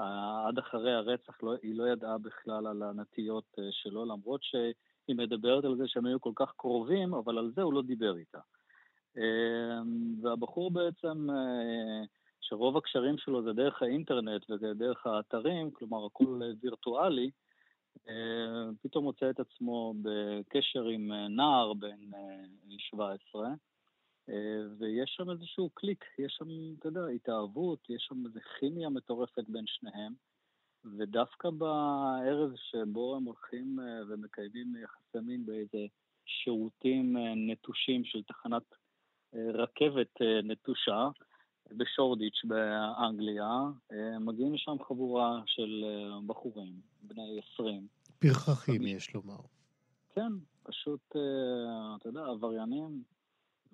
Speaker 5: אה, עד אחרי הרצח לא, היא לא ידעה בכלל על הנטיות אה, שלו, למרות שהיא מדברת על זה שהם היו כל כך קרובים, אבל על זה הוא לא דיבר איתה. אה, והבחור בעצם, אה, שרוב הקשרים שלו זה דרך האינטרנט וזה דרך האתרים, כלומר הכל וירטואלי, אה, פתאום מוצא את עצמו בקשר עם אה, נער בן אה, 17, אה, ויש שם איזשהו קליק, יש שם, אתה יודע, התאהבות, יש שם איזו כימיה מטורפת בין שניהם, ודווקא בערב שבו הם הולכים ומקיימים יחסי מין באיזה שירותים נטושים של תחנת רכבת נטושה, בשורדיץ' באנגליה, אה, מגיעים לשם חבורה של אה, בחורים, בני 20.
Speaker 2: פרחחים, יש לומר.
Speaker 5: כן, פשוט, אה, אתה יודע, עבריינים,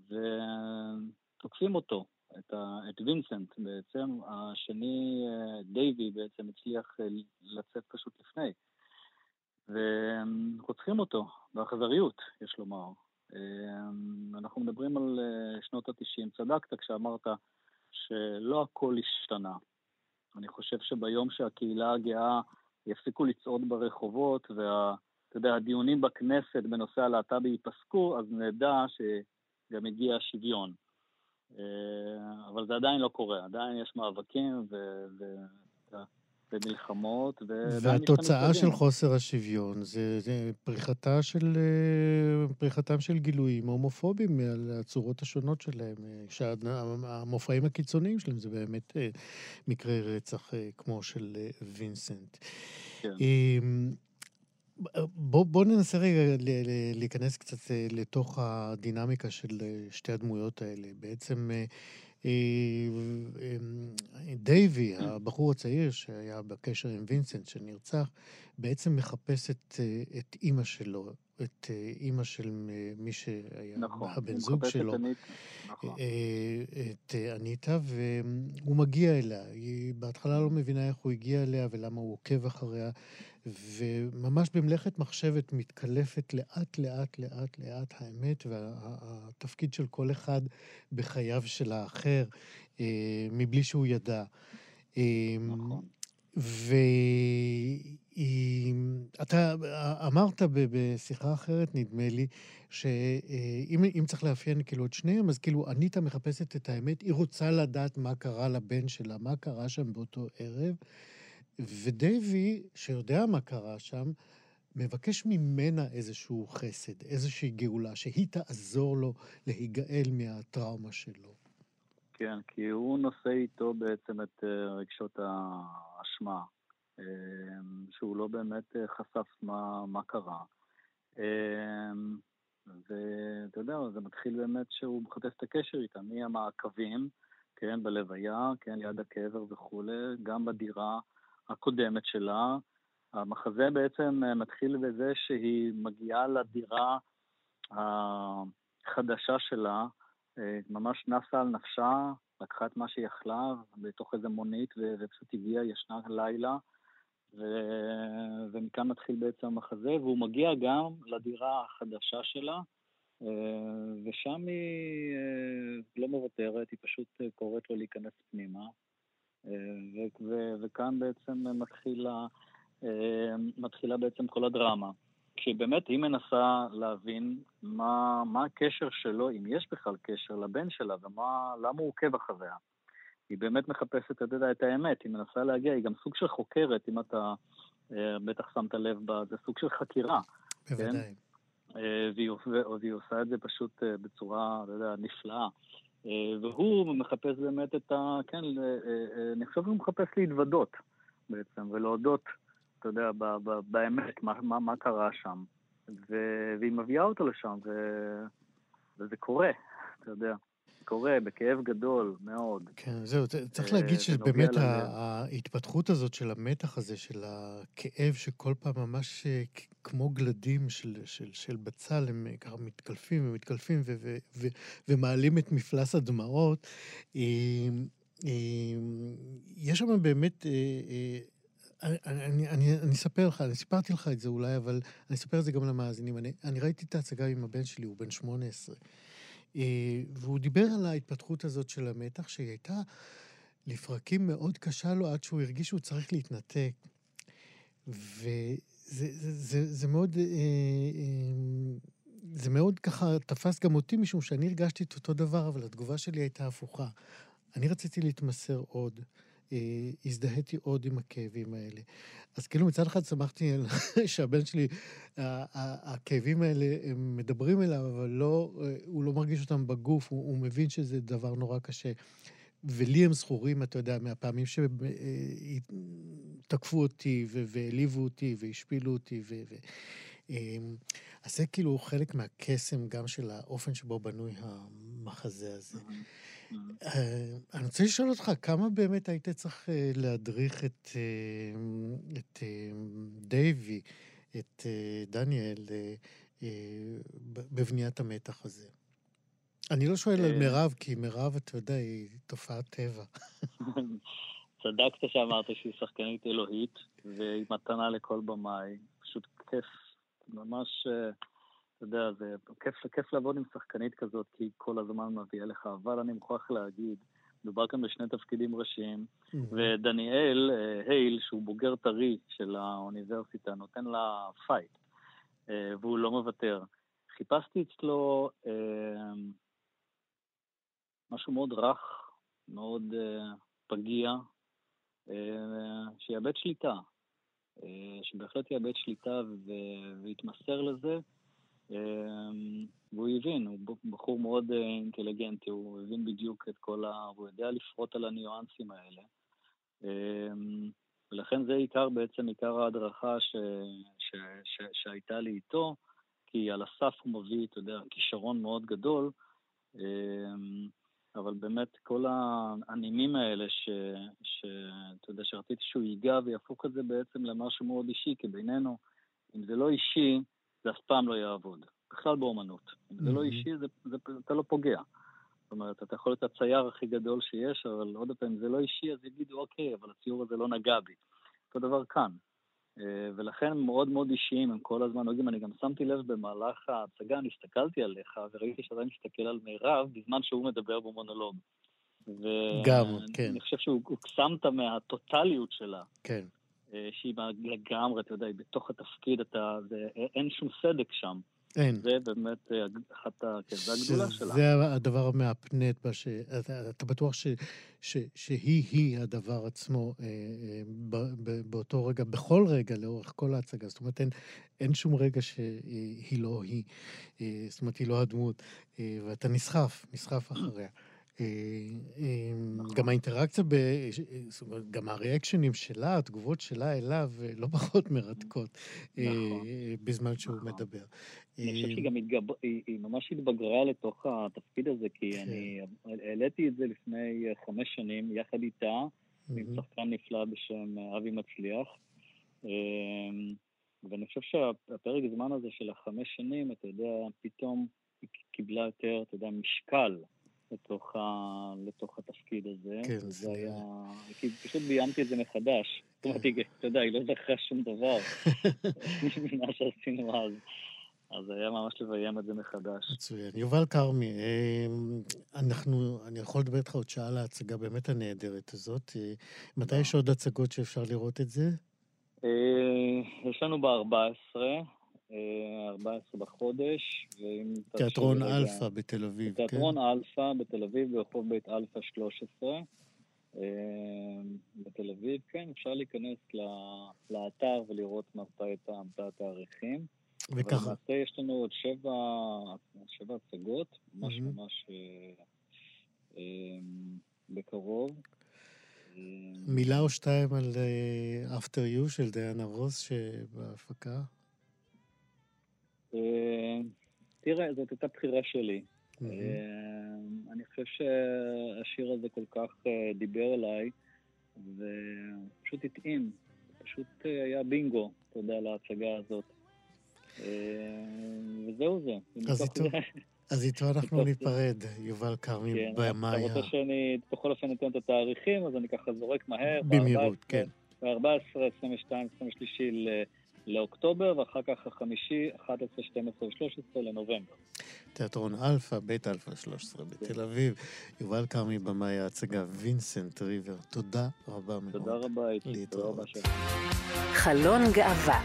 Speaker 5: ותוקפים אותו, את ה, את וינסנט בעצם, השני, דייווי בעצם הצליח לצאת פשוט לפני. ורוצחים אותו באכזריות, יש לומר. אנחנו מדברים על שנות ה-90. צדקת כשאמרת שלא הכל השתנה. אני חושב שביום שהקהילה הגאה יפסיקו לצעוד ברחובות, וה... אתה יודע, הדיונים בכנסת בנושא הלהט"בי ייפסקו, אז נדע שגם הגיע השוויון. אה, אבל זה עדיין לא קורה, עדיין יש מאבקים ו... ו... ומלחמות, ו...
Speaker 2: והתוצאה של חוסר השוויון זה, זה פריחתה של, אה, פריחתם של גילויים הומופובים על הצורות השונות שלהם, אה, שהמופעים הקיצוניים שלהם זה באמת מקרי רצח כמו של וינסנט. כן. בוא, בוא ננסה רגע להיכנס קצת אה, לתוך הדינמיקה של אה, שתי הדמויות האלה. בעצם אה, דייווי, הבחור הצעיר שהיה בקשר עם וינסנט, שנרצח, בעצם מחפש את, את אימא שלו, את אימא של מי שהיה
Speaker 5: נכון,
Speaker 2: הבן זוג שלו.
Speaker 5: את אניטה. נכון.
Speaker 2: את אניטה, והוא מגיע אליה. היא בהתחלה לא מבינה איך הוא הגיע אליה ולמה הוא עוקב אחריה. וממש במלאכת מחשבת מתקלפת לאט, לאט, לאט, לאט האמת והתפקיד של כל אחד בחייו של האחר, אה, מבלי שהוא ידע.
Speaker 5: אה, נכון.
Speaker 2: ואתה אמרת בשיחה אחרת, נדמה לי, שאם צריך לאפיין כאילו את שניהם, אז כאילו אניטה מחפשת את האמת, היא רוצה לדעת מה קרה לבן שלה, מה קרה שם באותו ערב, ודייווי, שיודע מה קרה שם, מבקש ממנה איזשהו חסד, איזושהי גאולה, שהיא תעזור לו להיגאל מהטראומה שלו.
Speaker 5: כן, כי הוא נושא איתו בעצם את אה, רגשות האשמה, שהוא לא באמת אה, חשף מה, מה קרה. ואתה יודע, זה מתחיל באמת שהוא מחפש את הקשר איתה, מהמעקבים, כן, בלוויה, כן, ליד הקבר וכולי, גם בדירה. הקודמת שלה. המחזה בעצם אה, מתחיל בזה שהיא מגיעה לדירה החדשה שלה, אה, ממש נסה על נפשה, לקחה את מה שהיא יכלה בתוך איזה מונית ופשוט הגיעה, ישנה לילה, ו... ומכאן מתחיל בעצם המחזה, והוא מגיע גם לדירה החדשה שלה, אה, ושם היא לא מוותרת, היא פשוט קוראת לו להיכנס פנימה. ו- ו- וכאן בעצם מתחילה, אה, מתחילה בעצם כל הדרמה. כשבאמת היא מנסה להבין מה, מה הקשר שלו, אם יש בכלל קשר לבן שלה, ולמה הוא עוקב אחריה. היא באמת מחפשת, אתה יודע, את האמת, היא מנסה להגיע, היא גם סוג של חוקרת, אם אתה אה, בטח שמת לב בה, זה סוג של חקירה.
Speaker 2: בוודאי.
Speaker 5: כן? והיא, והיא עושה את זה פשוט בצורה, אתה יודע, נפלאה. אה, והוא מחפש באמת את ה... כן, אה, אה, אני חושב שהוא מחפש להתוודות בעצם, ולהודות, אתה יודע, ב, ב, באמת, מה, מה, מה קרה שם. ו, והיא מביאה אותו לשם, ו, וזה קורה, אתה יודע. קורה בכאב גדול מאוד.
Speaker 2: כן, זהו, צריך להגיד שבאמת ההתפתחות הזאת של המתח הזה, של הכאב, שכל פעם ממש כמו גלדים של, של, של בצל, הם ככה מתקלפים ומתקלפים ו, ו, ו, ומעלים את מפלס הדמעות. יש שם באמת... אני, אני, אני, אני אספר לך, אני סיפרתי לך את זה אולי, אבל אני אספר את זה גם למאזינים. אני, אני ראיתי את ההצגה עם הבן שלי, הוא בן 18. אה, והוא דיבר על ההתפתחות הזאת של המתח, שהיא הייתה לפרקים מאוד קשה לו עד שהוא הרגיש שהוא צריך להתנתק. וזה זה, זה, זה מאוד, אה, אה, זה מאוד ככה תפס גם אותי, משום שאני הרגשתי את אותו דבר, אבל התגובה שלי הייתה הפוכה. אני רציתי להתמסר עוד. אה, הזדהיתי עוד עם הכאבים האלה. אז כאילו מצד אחד שמחתי שהבן שלי, הכאבים האלה, הם מדברים אליו, אבל לא, אה, הוא לא מרגיש אותם בגוף, הוא, הוא מבין שזה דבר נורא קשה. ולי הם זכורים, אתה יודע, מהפעמים שתקפו אה, אותי והעליבו אותי והשפילו אותי. ו... ו... אז זה כאילו חלק מהקסם גם של האופן שבו בנוי המחזה הזה. אה, אני רוצה לשאול אותך, כמה באמת היית צריך אה, להדריך את, אה, את דייווי, את דניאל, בבניית המתח הזה? אני לא שואל על
Speaker 5: אה,
Speaker 2: מירב, כי מירב, אתה יודע, היא תופעת טבע.
Speaker 5: צדקת שאמרת שהיא שחקנית אלוהית, והיא מתנה לכל במאי. פשוט כיף, ממש, אה, אתה יודע, זה כיף, כיף לעבוד עם שחקנית כזאת, כי היא כל הזמן מביאה לך, אבל אני מוכרח להגיד, מדובר כאן בשני תפקידים ראשיים, ודניאל אה, הייל, שהוא בוגר טרי של האוניברסיטה, נותן לה fight, אה, והוא לא מוותר. חיפשתי אצלו אה, משהו מאוד רך, מאוד פגיע, שיאבד שליטה. שבהחלט יאבד שליטה ויתמסר לזה. אה, והוא הבין, הוא בחור מאוד אה, אינטליגנטי, הוא הבין בדיוק את כל ה... הוא יודע לפרוט על הניואנסים האלה. אה, ולכן זה עיקר, בעצם עיקר ההדרכה ש... ש... ש... שהייתה לי איתו, כי על הסף הוא מביא, אתה יודע, כישרון מאוד גדול. אה, אבל באמת כל הנימים האלה, ש, ש, אתה יודע, שרציתי שהוא ייגע ויהפוך את זה בעצם למשהו מאוד אישי, כי בינינו, אם זה לא אישי, זה אף פעם לא יעבוד. בכלל באומנות. אם זה לא
Speaker 2: Mhm.
Speaker 5: אישי, זה, זה, אתה לא פוגע. זאת אומרת, אתה יכול להיות הצייר הכי גדול שיש, אבל עוד פעם, אם זה לא אישי, אז יגידו, אוקיי, אבל הציור הזה לא נגע בי. אותו דבר כאן. אה, ולכן הם מאוד מאוד אישיים, הם כל הזמן נוגעים. אני גם שמתי לב במהלך ההצגה, אני הסתכלתי עליך, וראיתי שאתה מסתכל על מירב בזמן שהוא מדבר במונולוג. ו-
Speaker 2: גם, כן.
Speaker 5: אני חושב שהוא הוקסמת מהטוטליות שלה,
Speaker 2: כן.
Speaker 5: אה, שהיא לגמרי, אתה יודע, היא בתוך התפקיד, אתה, זה, אין שום סדק שם.
Speaker 2: אין.
Speaker 5: זה באמת אה, אחת. כן, זה הגדולה שלה.
Speaker 2: שזה הדבר המהפנט, בה ש... אתה, אתה בטוח ש... ש... שהיא-היא הדבר עצמו אה, אה, ב... ב... באותו רגע, בכל רגע, לאורך כל ההצגה. זאת אומרת, אין, אין שום רגע שהיא לא היא. אה, זאת אומרת, היא לא הדמות. אה, ואתה נסחף, נסחף אחריה. אה, אה,
Speaker 5: נכון.
Speaker 2: גם האינטראקציה, ב... זאת אומרת, גם הריאקשנים שלה, התגובות שלה אליו, אה, לא פחות מרתקות אה,
Speaker 5: נכון.
Speaker 2: בזמן שהוא
Speaker 5: נכון.
Speaker 2: מדבר.
Speaker 5: אני חושב
Speaker 2: אה,
Speaker 5: שהיא גם התגב... היא, ממש התבגרה לתוך התפקיד הזה, כי
Speaker 2: כן.
Speaker 5: אני העליתי את זה לפני אה, חמש שנים יחד איתה, עם. שחקן נפלא בשם אה, אבי מצליח. אמ, ואני חושב שהפרק זמן הזה של החמש שנים, אתה יודע, פתאום היא קיבלה יותר, אתה יודע, משקל לתוך, ה... לתוך התפקיד הזה.
Speaker 2: כן, זה-
Speaker 5: היה... כי פשוט ביימתי את זה מחדש. זאת אומרת,
Speaker 2: כן.
Speaker 5: אתה יודע, היא לא זכרה שום דבר ממה שעשינו אז. אז היה ממש לביים את זה מחדש.
Speaker 2: מצוין. יובל כרמי, אה, אנחנו, אני יכול לדבר איתך עוד שעה על ההצגה באמת הנהדרת הזאת. מתי יש עוד הצגות שאפשר לראות את זה?
Speaker 5: אה, יש לנו ב-14, 14 בחודש, ואם תרשי לי
Speaker 2: תיאטרון אלפא בתל אביב, כן?
Speaker 5: תיאטרון אלפא בתל אביב, ברחוב בית אלפא 13. אה, בתל אביב, כן, אפשר להיכנס לאתר ולראות מתי את התאריכים.
Speaker 2: וככה,
Speaker 5: למעשה יש לנו עוד שבע, שבע הצגות, ממש. ממש אה, אה, בקרוב. אה,
Speaker 2: מילה או שתיים על אה, After You של דיאנה רוס שבהפקה.
Speaker 5: אה, תראה, זאת הייתה בחירה שלי. אה, אני חושב שהשיר הזה כל כך אה, דיבר אליי, ופשוט התאים. פשוט היה בינגו, אתה יודע, להצגה הזאת. וזהו זה.
Speaker 2: אז איתו- אז איתו אנחנו ניפרד, יובל כרמי,
Speaker 5: כן,
Speaker 2: במאי
Speaker 5: אתה רוצה שאני בכל אופן אתן את התאריכים, אז אני ככה זורק מהר.
Speaker 2: במהירות, כן.
Speaker 5: ב-14, 22, 23 ל- לאוקטובר, ואחר כך החמישי, 11, 12 ו-13 לנובמבר.
Speaker 2: תיאטרון אלפא, בית אלפא 13 בתל אביב. יובל כרמי, במאי ההצגה, וינסנט ריבר. תודה רבה מאוד.
Speaker 5: תודה רבה. תודה
Speaker 2: להתראות.
Speaker 1: חלון גאווה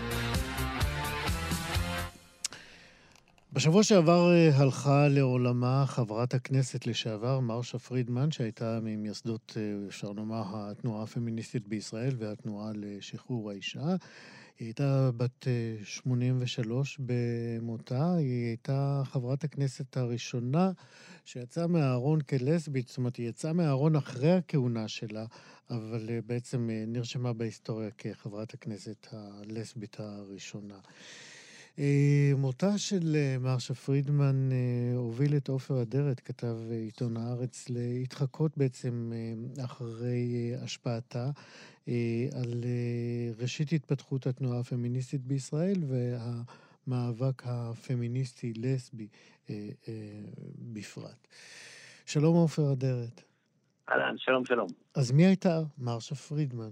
Speaker 2: בשבוע שעבר אה, הלכה לעולמה חברת הכנסת לשעבר מרשה פרידמן, שהייתה ממייסדות, אה, אפשר לומר, התנועה הפמיניסטית בישראל והתנועה לשחרור האישה. היא הייתה בת אה, 83 במותה, היא הייתה חברת הכנסת הראשונה שיצאה מהארון כלסבית, זאת אומרת, היא יצאה מהארון אחרי הכהונה שלה, אבל אה, בעצם אה, נרשמה בהיסטוריה כחברת הכנסת הלסבית הראשונה. אה, מותה של אה, מרשה פרידמן אה, הוביל את עופר אדרת, כתב אה, עיתון הארץ, להתחקות בעצם אה, אחרי אה, השפעתה אה, על אה, ראשית התפתחות התנועה הפמיניסטית בישראל והמאבק הפמיניסטי-לסבי אה, אה, בפרט. שלום עופר אדרת.
Speaker 6: אהלן, שלום שלום.
Speaker 2: אז מי הייתה מרשה פרידמן?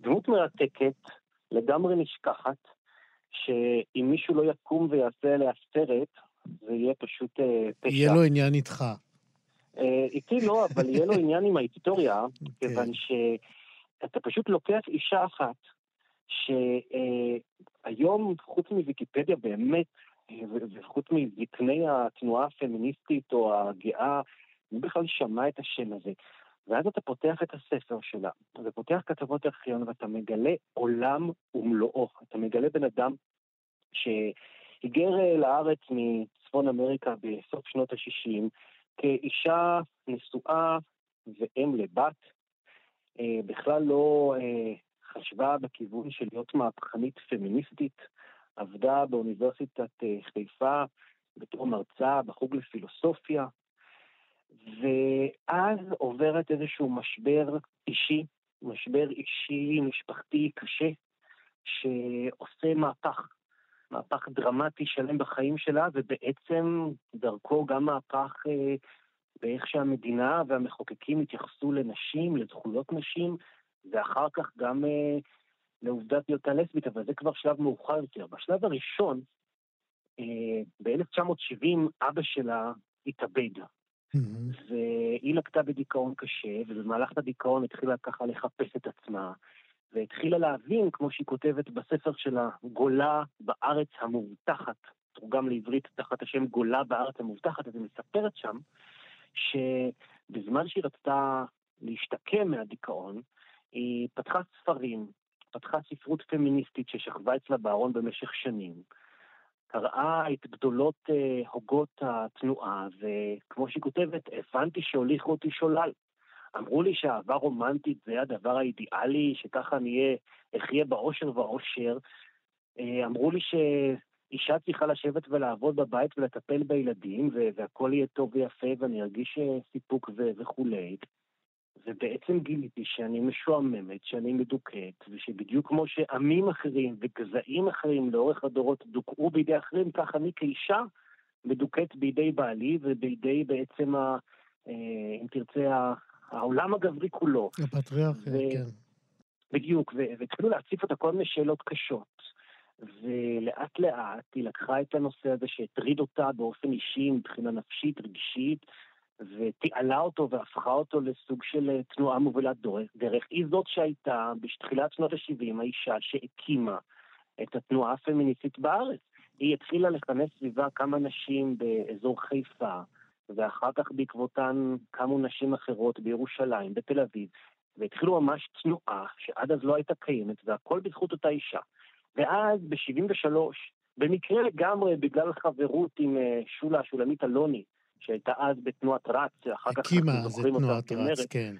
Speaker 6: דמות מרתקת, לגמרי נשכחת, שאם מישהו לא יקום ויעשה עליה סרט, זה יהיה פשוט אה, פשע.
Speaker 2: יהיה לו עניין איתך.
Speaker 6: אה, איתי לא, אבל יהיה לו עניין עם ההיסטוריה,
Speaker 2: כן.
Speaker 6: כיוון שאתה פשוט לוקח אישה אחת, שהיום, חוץ מוויקיפדיה באמת, וחוץ מזקני התנועה הפמיניסטית או הגאה, מי בכלל שמע את השם הזה? ואז אתה פותח את הספר שלה, ופותח כתבות ארכיון, ואתה מגלה עולם ומלואו. אתה מגלה בן אדם שהיגר אה, לארץ מצפון אמריקה בסוף שנות ה-60, כאישה נשואה ואם לבת, בכלל לא אה, חשבה בכיוון של להיות מהפכנית פמיניסטית, עבדה באוניברסיטת אה, חיפה בתור מרצה בחוג לפילוסופיה, ואז עוברת איזשהו משבר אישי, משבר אישי משפחתי קשה, שעושה מהפך, מהפך דרמטי שלם בחיים שלה, ובעצם דרכו גם מהפך אה, באיך שהמדינה והמחוקקים התייחסו לנשים, לזכויות נשים, ואחר כך גם אה, לעובדת היותה לסבית, אבל זה כבר שלב מאוחר יותר. בשלב הראשון, אה, ב-1970 אבא שלה התאבד,
Speaker 2: מהמם.
Speaker 6: והיא לקטה בדיכאון קשה, ובמהלך הדיכאון התחילה ככה לחפש את עצמה, והתחילה להבין, כמו שהיא כותבת בספר שלה, גולה בארץ המובטחת, תורגם לעברית תחת השם גולה בארץ המובטחת, אז היא מספרת שם, שבזמן שהיא רצתה להשתקם מהדיכאון, היא פתחה ספרים, פתחה ספרות פמיניסטית ששכבה אצלה בארון במשך שנים. קראה את גדולות אה, הוגות התנועה, וכמו שהיא כותבת, הבנתי שהוליכו אותי שולל. אמרו לי שאהבה רומנטית זה הדבר האידיאלי, שככה אני אהיה, אחיה באושר ואושר. אה, אמרו לי שאישה צריכה לשבת ולעבוד בבית ולטפל בילדים, והכל יהיה טוב ויפה, ואני ארגיש אה, סיפוק וכולי. ובעצם גיליתי שאני משועממת, שאני מדוכאת, ושבדיוק כמו שעמים אחרים וגזעים אחרים לאורך הדורות דוכאו בידי אחרים, כך אני כאישה מדוכאת בידי בעלי ובידי בעצם, ה, אה, אם תרצה, העולם הגברי כולו.
Speaker 2: הפטריארכיה,
Speaker 6: ו-
Speaker 2: כן.
Speaker 6: בדיוק, והתחילו להציף אותה כל מיני שאלות קשות. ולאט לאט היא לקחה את הנושא הזה שהטריד אותה באופן אישי, מבחינה נפשית, רגשית, ותיעלה אותו והפכה אותו לסוג של אה, תנועה מובילת דרך. דרך. היא זאת שהייתה בתחילת שנות ה-70 האישה שהקימה את התנועה הפמיניסטית בארץ. היא התחילה לכנס סביבה כמה נשים באזור חיפה, ואחר כך בעקבותן קמו נשים אחרות בירושלים, בתל אביב, והתחילו ממש תנועה שעד אז לא הייתה קיימת, והכל בזכות אותה אישה. ואז ב-73, במקרה לגמרי בגלל חברות עם אה, שולה, שולמית אלוני, שהייתה אז בתנועת רץ, אחר כך
Speaker 2: הקימה
Speaker 6: אנחנו
Speaker 2: אז
Speaker 6: זוכרים אותה
Speaker 2: תנועת
Speaker 6: כמרצ.
Speaker 2: רץ, כן.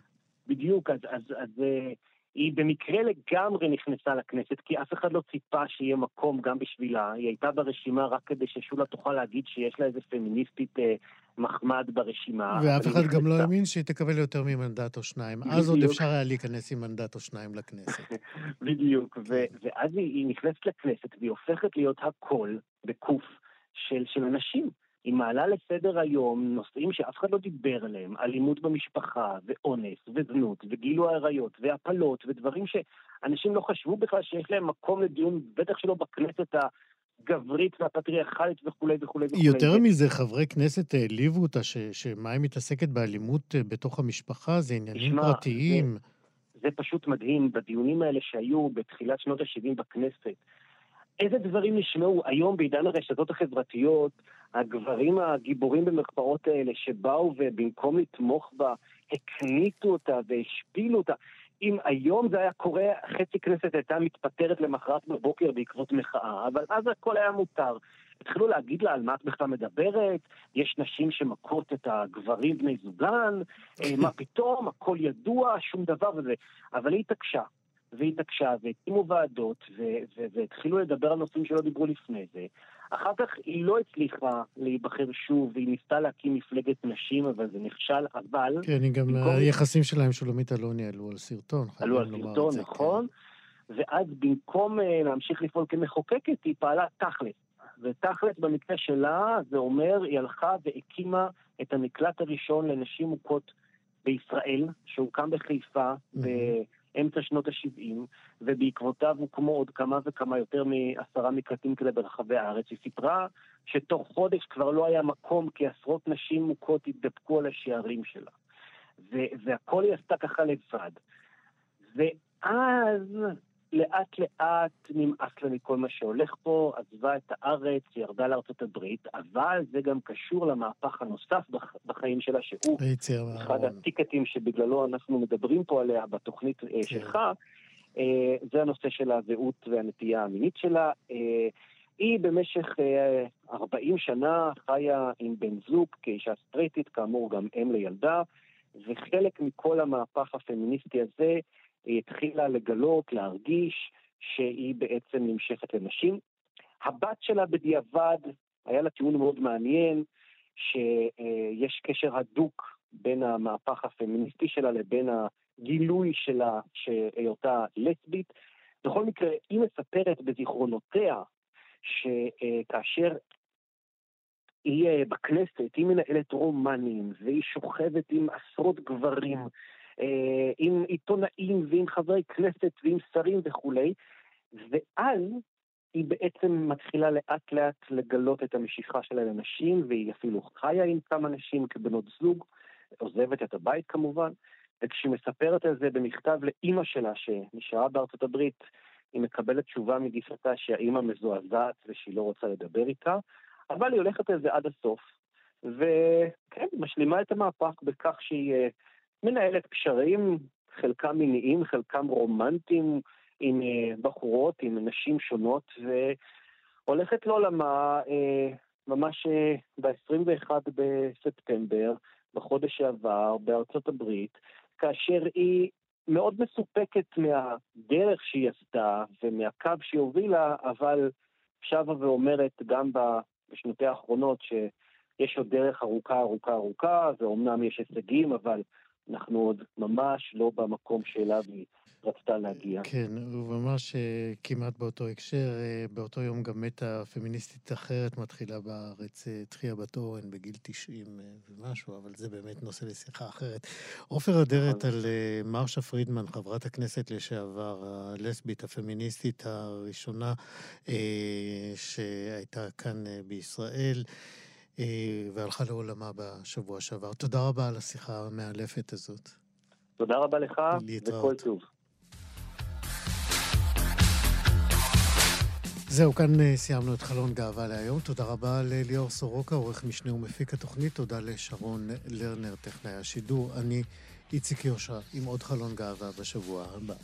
Speaker 6: בדיוק, אז, אז, אז אה, היא במקרה לגמרי נכנסה לכנסת, כי אף אחד לא ציפה שיהיה מקום גם בשבילה. היא הייתה ברשימה רק כדי ששולה תוכל להגיד שיש לה איזה פמיניסטית אה, מחמד ברשימה.
Speaker 2: ואף אחד גם לא. האמין שהיא תקבל יותר ממנדט או שניים. אז עוד
Speaker 6: בדיוק.
Speaker 2: אפשר היה להיכנס עם מנדט או שניים לכנסת.
Speaker 6: בדיוק, ו- ואז היא, היא נכנסת לכנסת והיא הופכת להיות הקול, בקוף, של, של אנשים. היא מעלה לסדר היום נושאים שאף אחד לא דיבר עליהם, אלימות במשפחה, ואונס, וזנות, וגילו העריות, והפלות, ודברים שאנשים לא חשבו בכלל שיש להם מקום לדיון, בטח שלא בכנסת הגברית והפטריארכלית וכולי וכולי וכולי.
Speaker 2: יותר
Speaker 6: ו-
Speaker 2: מזה, חברי כנסת העליבו אותה, ש- שמה היא מתעסקת באלימות אה, בתוך המשפחה, זה עניינים
Speaker 6: תשמע,
Speaker 2: פרטיים.
Speaker 6: זה פשוט מדהים, בדיונים האלה שהיו בתחילת שנות ה-70 בכנסת, איזה דברים נשמעו היום בעידן הרשתות החברתיות, הגברים הגיבורים במרכאות האלה שבאו ובמקום לתמוך בה, הקניטו אותה והשפילו אותה. אם היום זה היה קורה, חצי כנסת הייתה מתפטרת למחרת בבוקר בעקבות מחאה, אבל אז הכל היה מותר. התחילו להגיד לה על מה את בכלל מדברת, יש נשים שמכות את הגברים בני זוגן, אה, מה פתאום, הכל ידוע, שום דבר וזה. אבל היא התעקשה, והיא התעקשה, והקימו ועדות, ו- ו- והתחילו לדבר על נושאים שלא דיברו לפני זה. אחר כך היא לא הצליחה להיבחר שוב, והיא ניסתה להקים מפלגת נשים, אבל זה נכשל, אבל
Speaker 2: כן, היא גם,
Speaker 6: במקום-
Speaker 2: היחסים שלה עם שולמית אלוני עלו על סרטון,
Speaker 6: עלו על סרטון,
Speaker 2: זה,
Speaker 6: נכון? ואז במקום אה, להמשיך לפעול כמחוקקת, היא פעלה תכלס. ותכלס במקרה שלה זה אומר היא הלכה והקימה את המקלט הראשון לנשים מוכות בישראל, שהוקם בחיפה באמצע שנות ה-70, ובעקבותיו הוקמו עוד כמה וכמה יותר מעשרה מקלטים כאלה ברחבי הארץ. היא סיפרה שתוך חודש כבר לא היה מקום כי עשרות נשים מוכות התדפקו על השערים שלה. והכל היא עשתה ככה לבד. ואז לאט לאט נמאס לה מכל מה שהולך פה, עזבה את הארץ, ירדה לארצות הברית, אבל זה גם קשור למהפך הנוסף בח- בחיים שלה, שהוא אחד. הטיקטים שבגללו אנחנו מדברים פה עליה בתוכנית אה, שלך, אה, זה הנושא של הזהות והנטייה המינית שלה. אה, היא במשך אה, 40 שנה חיה עם בן זוג כאישה סטרייטית, כאמור גם אם לילדה, וחלק מכל המהפך הפמיניסטי הזה, היא התחילה לגלות, להרגיש, שהיא בעצם נמשכת לנשים. הבת שלה בדיעבד, היה לה טיעון מאוד מעניין, שיש קשר הדוק בין המהפך הפמיניסטי שלה לבין הגילוי שלה, שהיותה לסבית. בכל מקרה, היא מספרת בזיכרונותיה שכאשר היא בכנסת, היא מנהלת רומנים, והיא שוכבת עם עשרות גברים, עם עיתונאים ועם חברי כנסת ועם שרים וכולי, ואז היא בעצם מתחילה לאט לאט לגלות את המשיכה שלה לנשים, והיא אפילו חיה עם כמה נשים כבנות זוג, עוזבת את הבית כמובן, וכשהיא מספרת על זה במכתב לאימא שלה שנשארה בארצות הברית, היא מקבלת תשובה מגיסתה שהאימא מזועזעת ושהיא לא רוצה לדבר איתה, אבל היא הולכת על זה עד הסוף, וכן, משלימה את המהפך בכך שהיא אה, מנהלת קשרים, חלקם מיניים, חלקם רומנטיים, עם אה, בחורות, עם נשים שונות, והולכת לעולמה אה, ממש אה, ב-21 בספטמבר, בחודש שעבר, בארצות הברית, כאשר היא מאוד מסופקת מהדרך שהיא עשתה ומהקו שהיא הובילה, אבל שבה ואומרת גם בשנותיה האחרונות שיש עוד דרך ארוכה ארוכה ארוכה, ואומנם יש הישגים, אבל אנחנו עוד ממש לא במקום שאליו היא רצתה להגיע.
Speaker 2: כן, וממש אה, כמעט באותו הקשר, אה, באותו יום גם מתה פמיניסטית אחרת מתחילה בארץ, אה, תחיה בת אורן בגיל 90 אה, ומשהו, אבל זה באמת נושא לשיחה אחרת. עופר אדרת
Speaker 6: נכון.
Speaker 2: על מרשה פרידמן, חברת הכנסת לשעבר, הלסבית הפמיניסטית הראשונה שהייתה כאן בישראל. אה, והלכה לעולמה בשבוע שעבר. תודה רבה על השיחה המאלפת הזאת.
Speaker 6: תודה רבה לך,
Speaker 2: להתראות.
Speaker 6: וכל טוב.
Speaker 2: זהו, כאן אה, סיימנו את חלון גאווה להיום. תודה רבה לליאור סורוקה, עורך משנה ומפיק התוכנית. תודה לשרון לרנר, טכנאי השידור. אני איציק יושע, עם עוד חלון גאווה בשבוע הבא.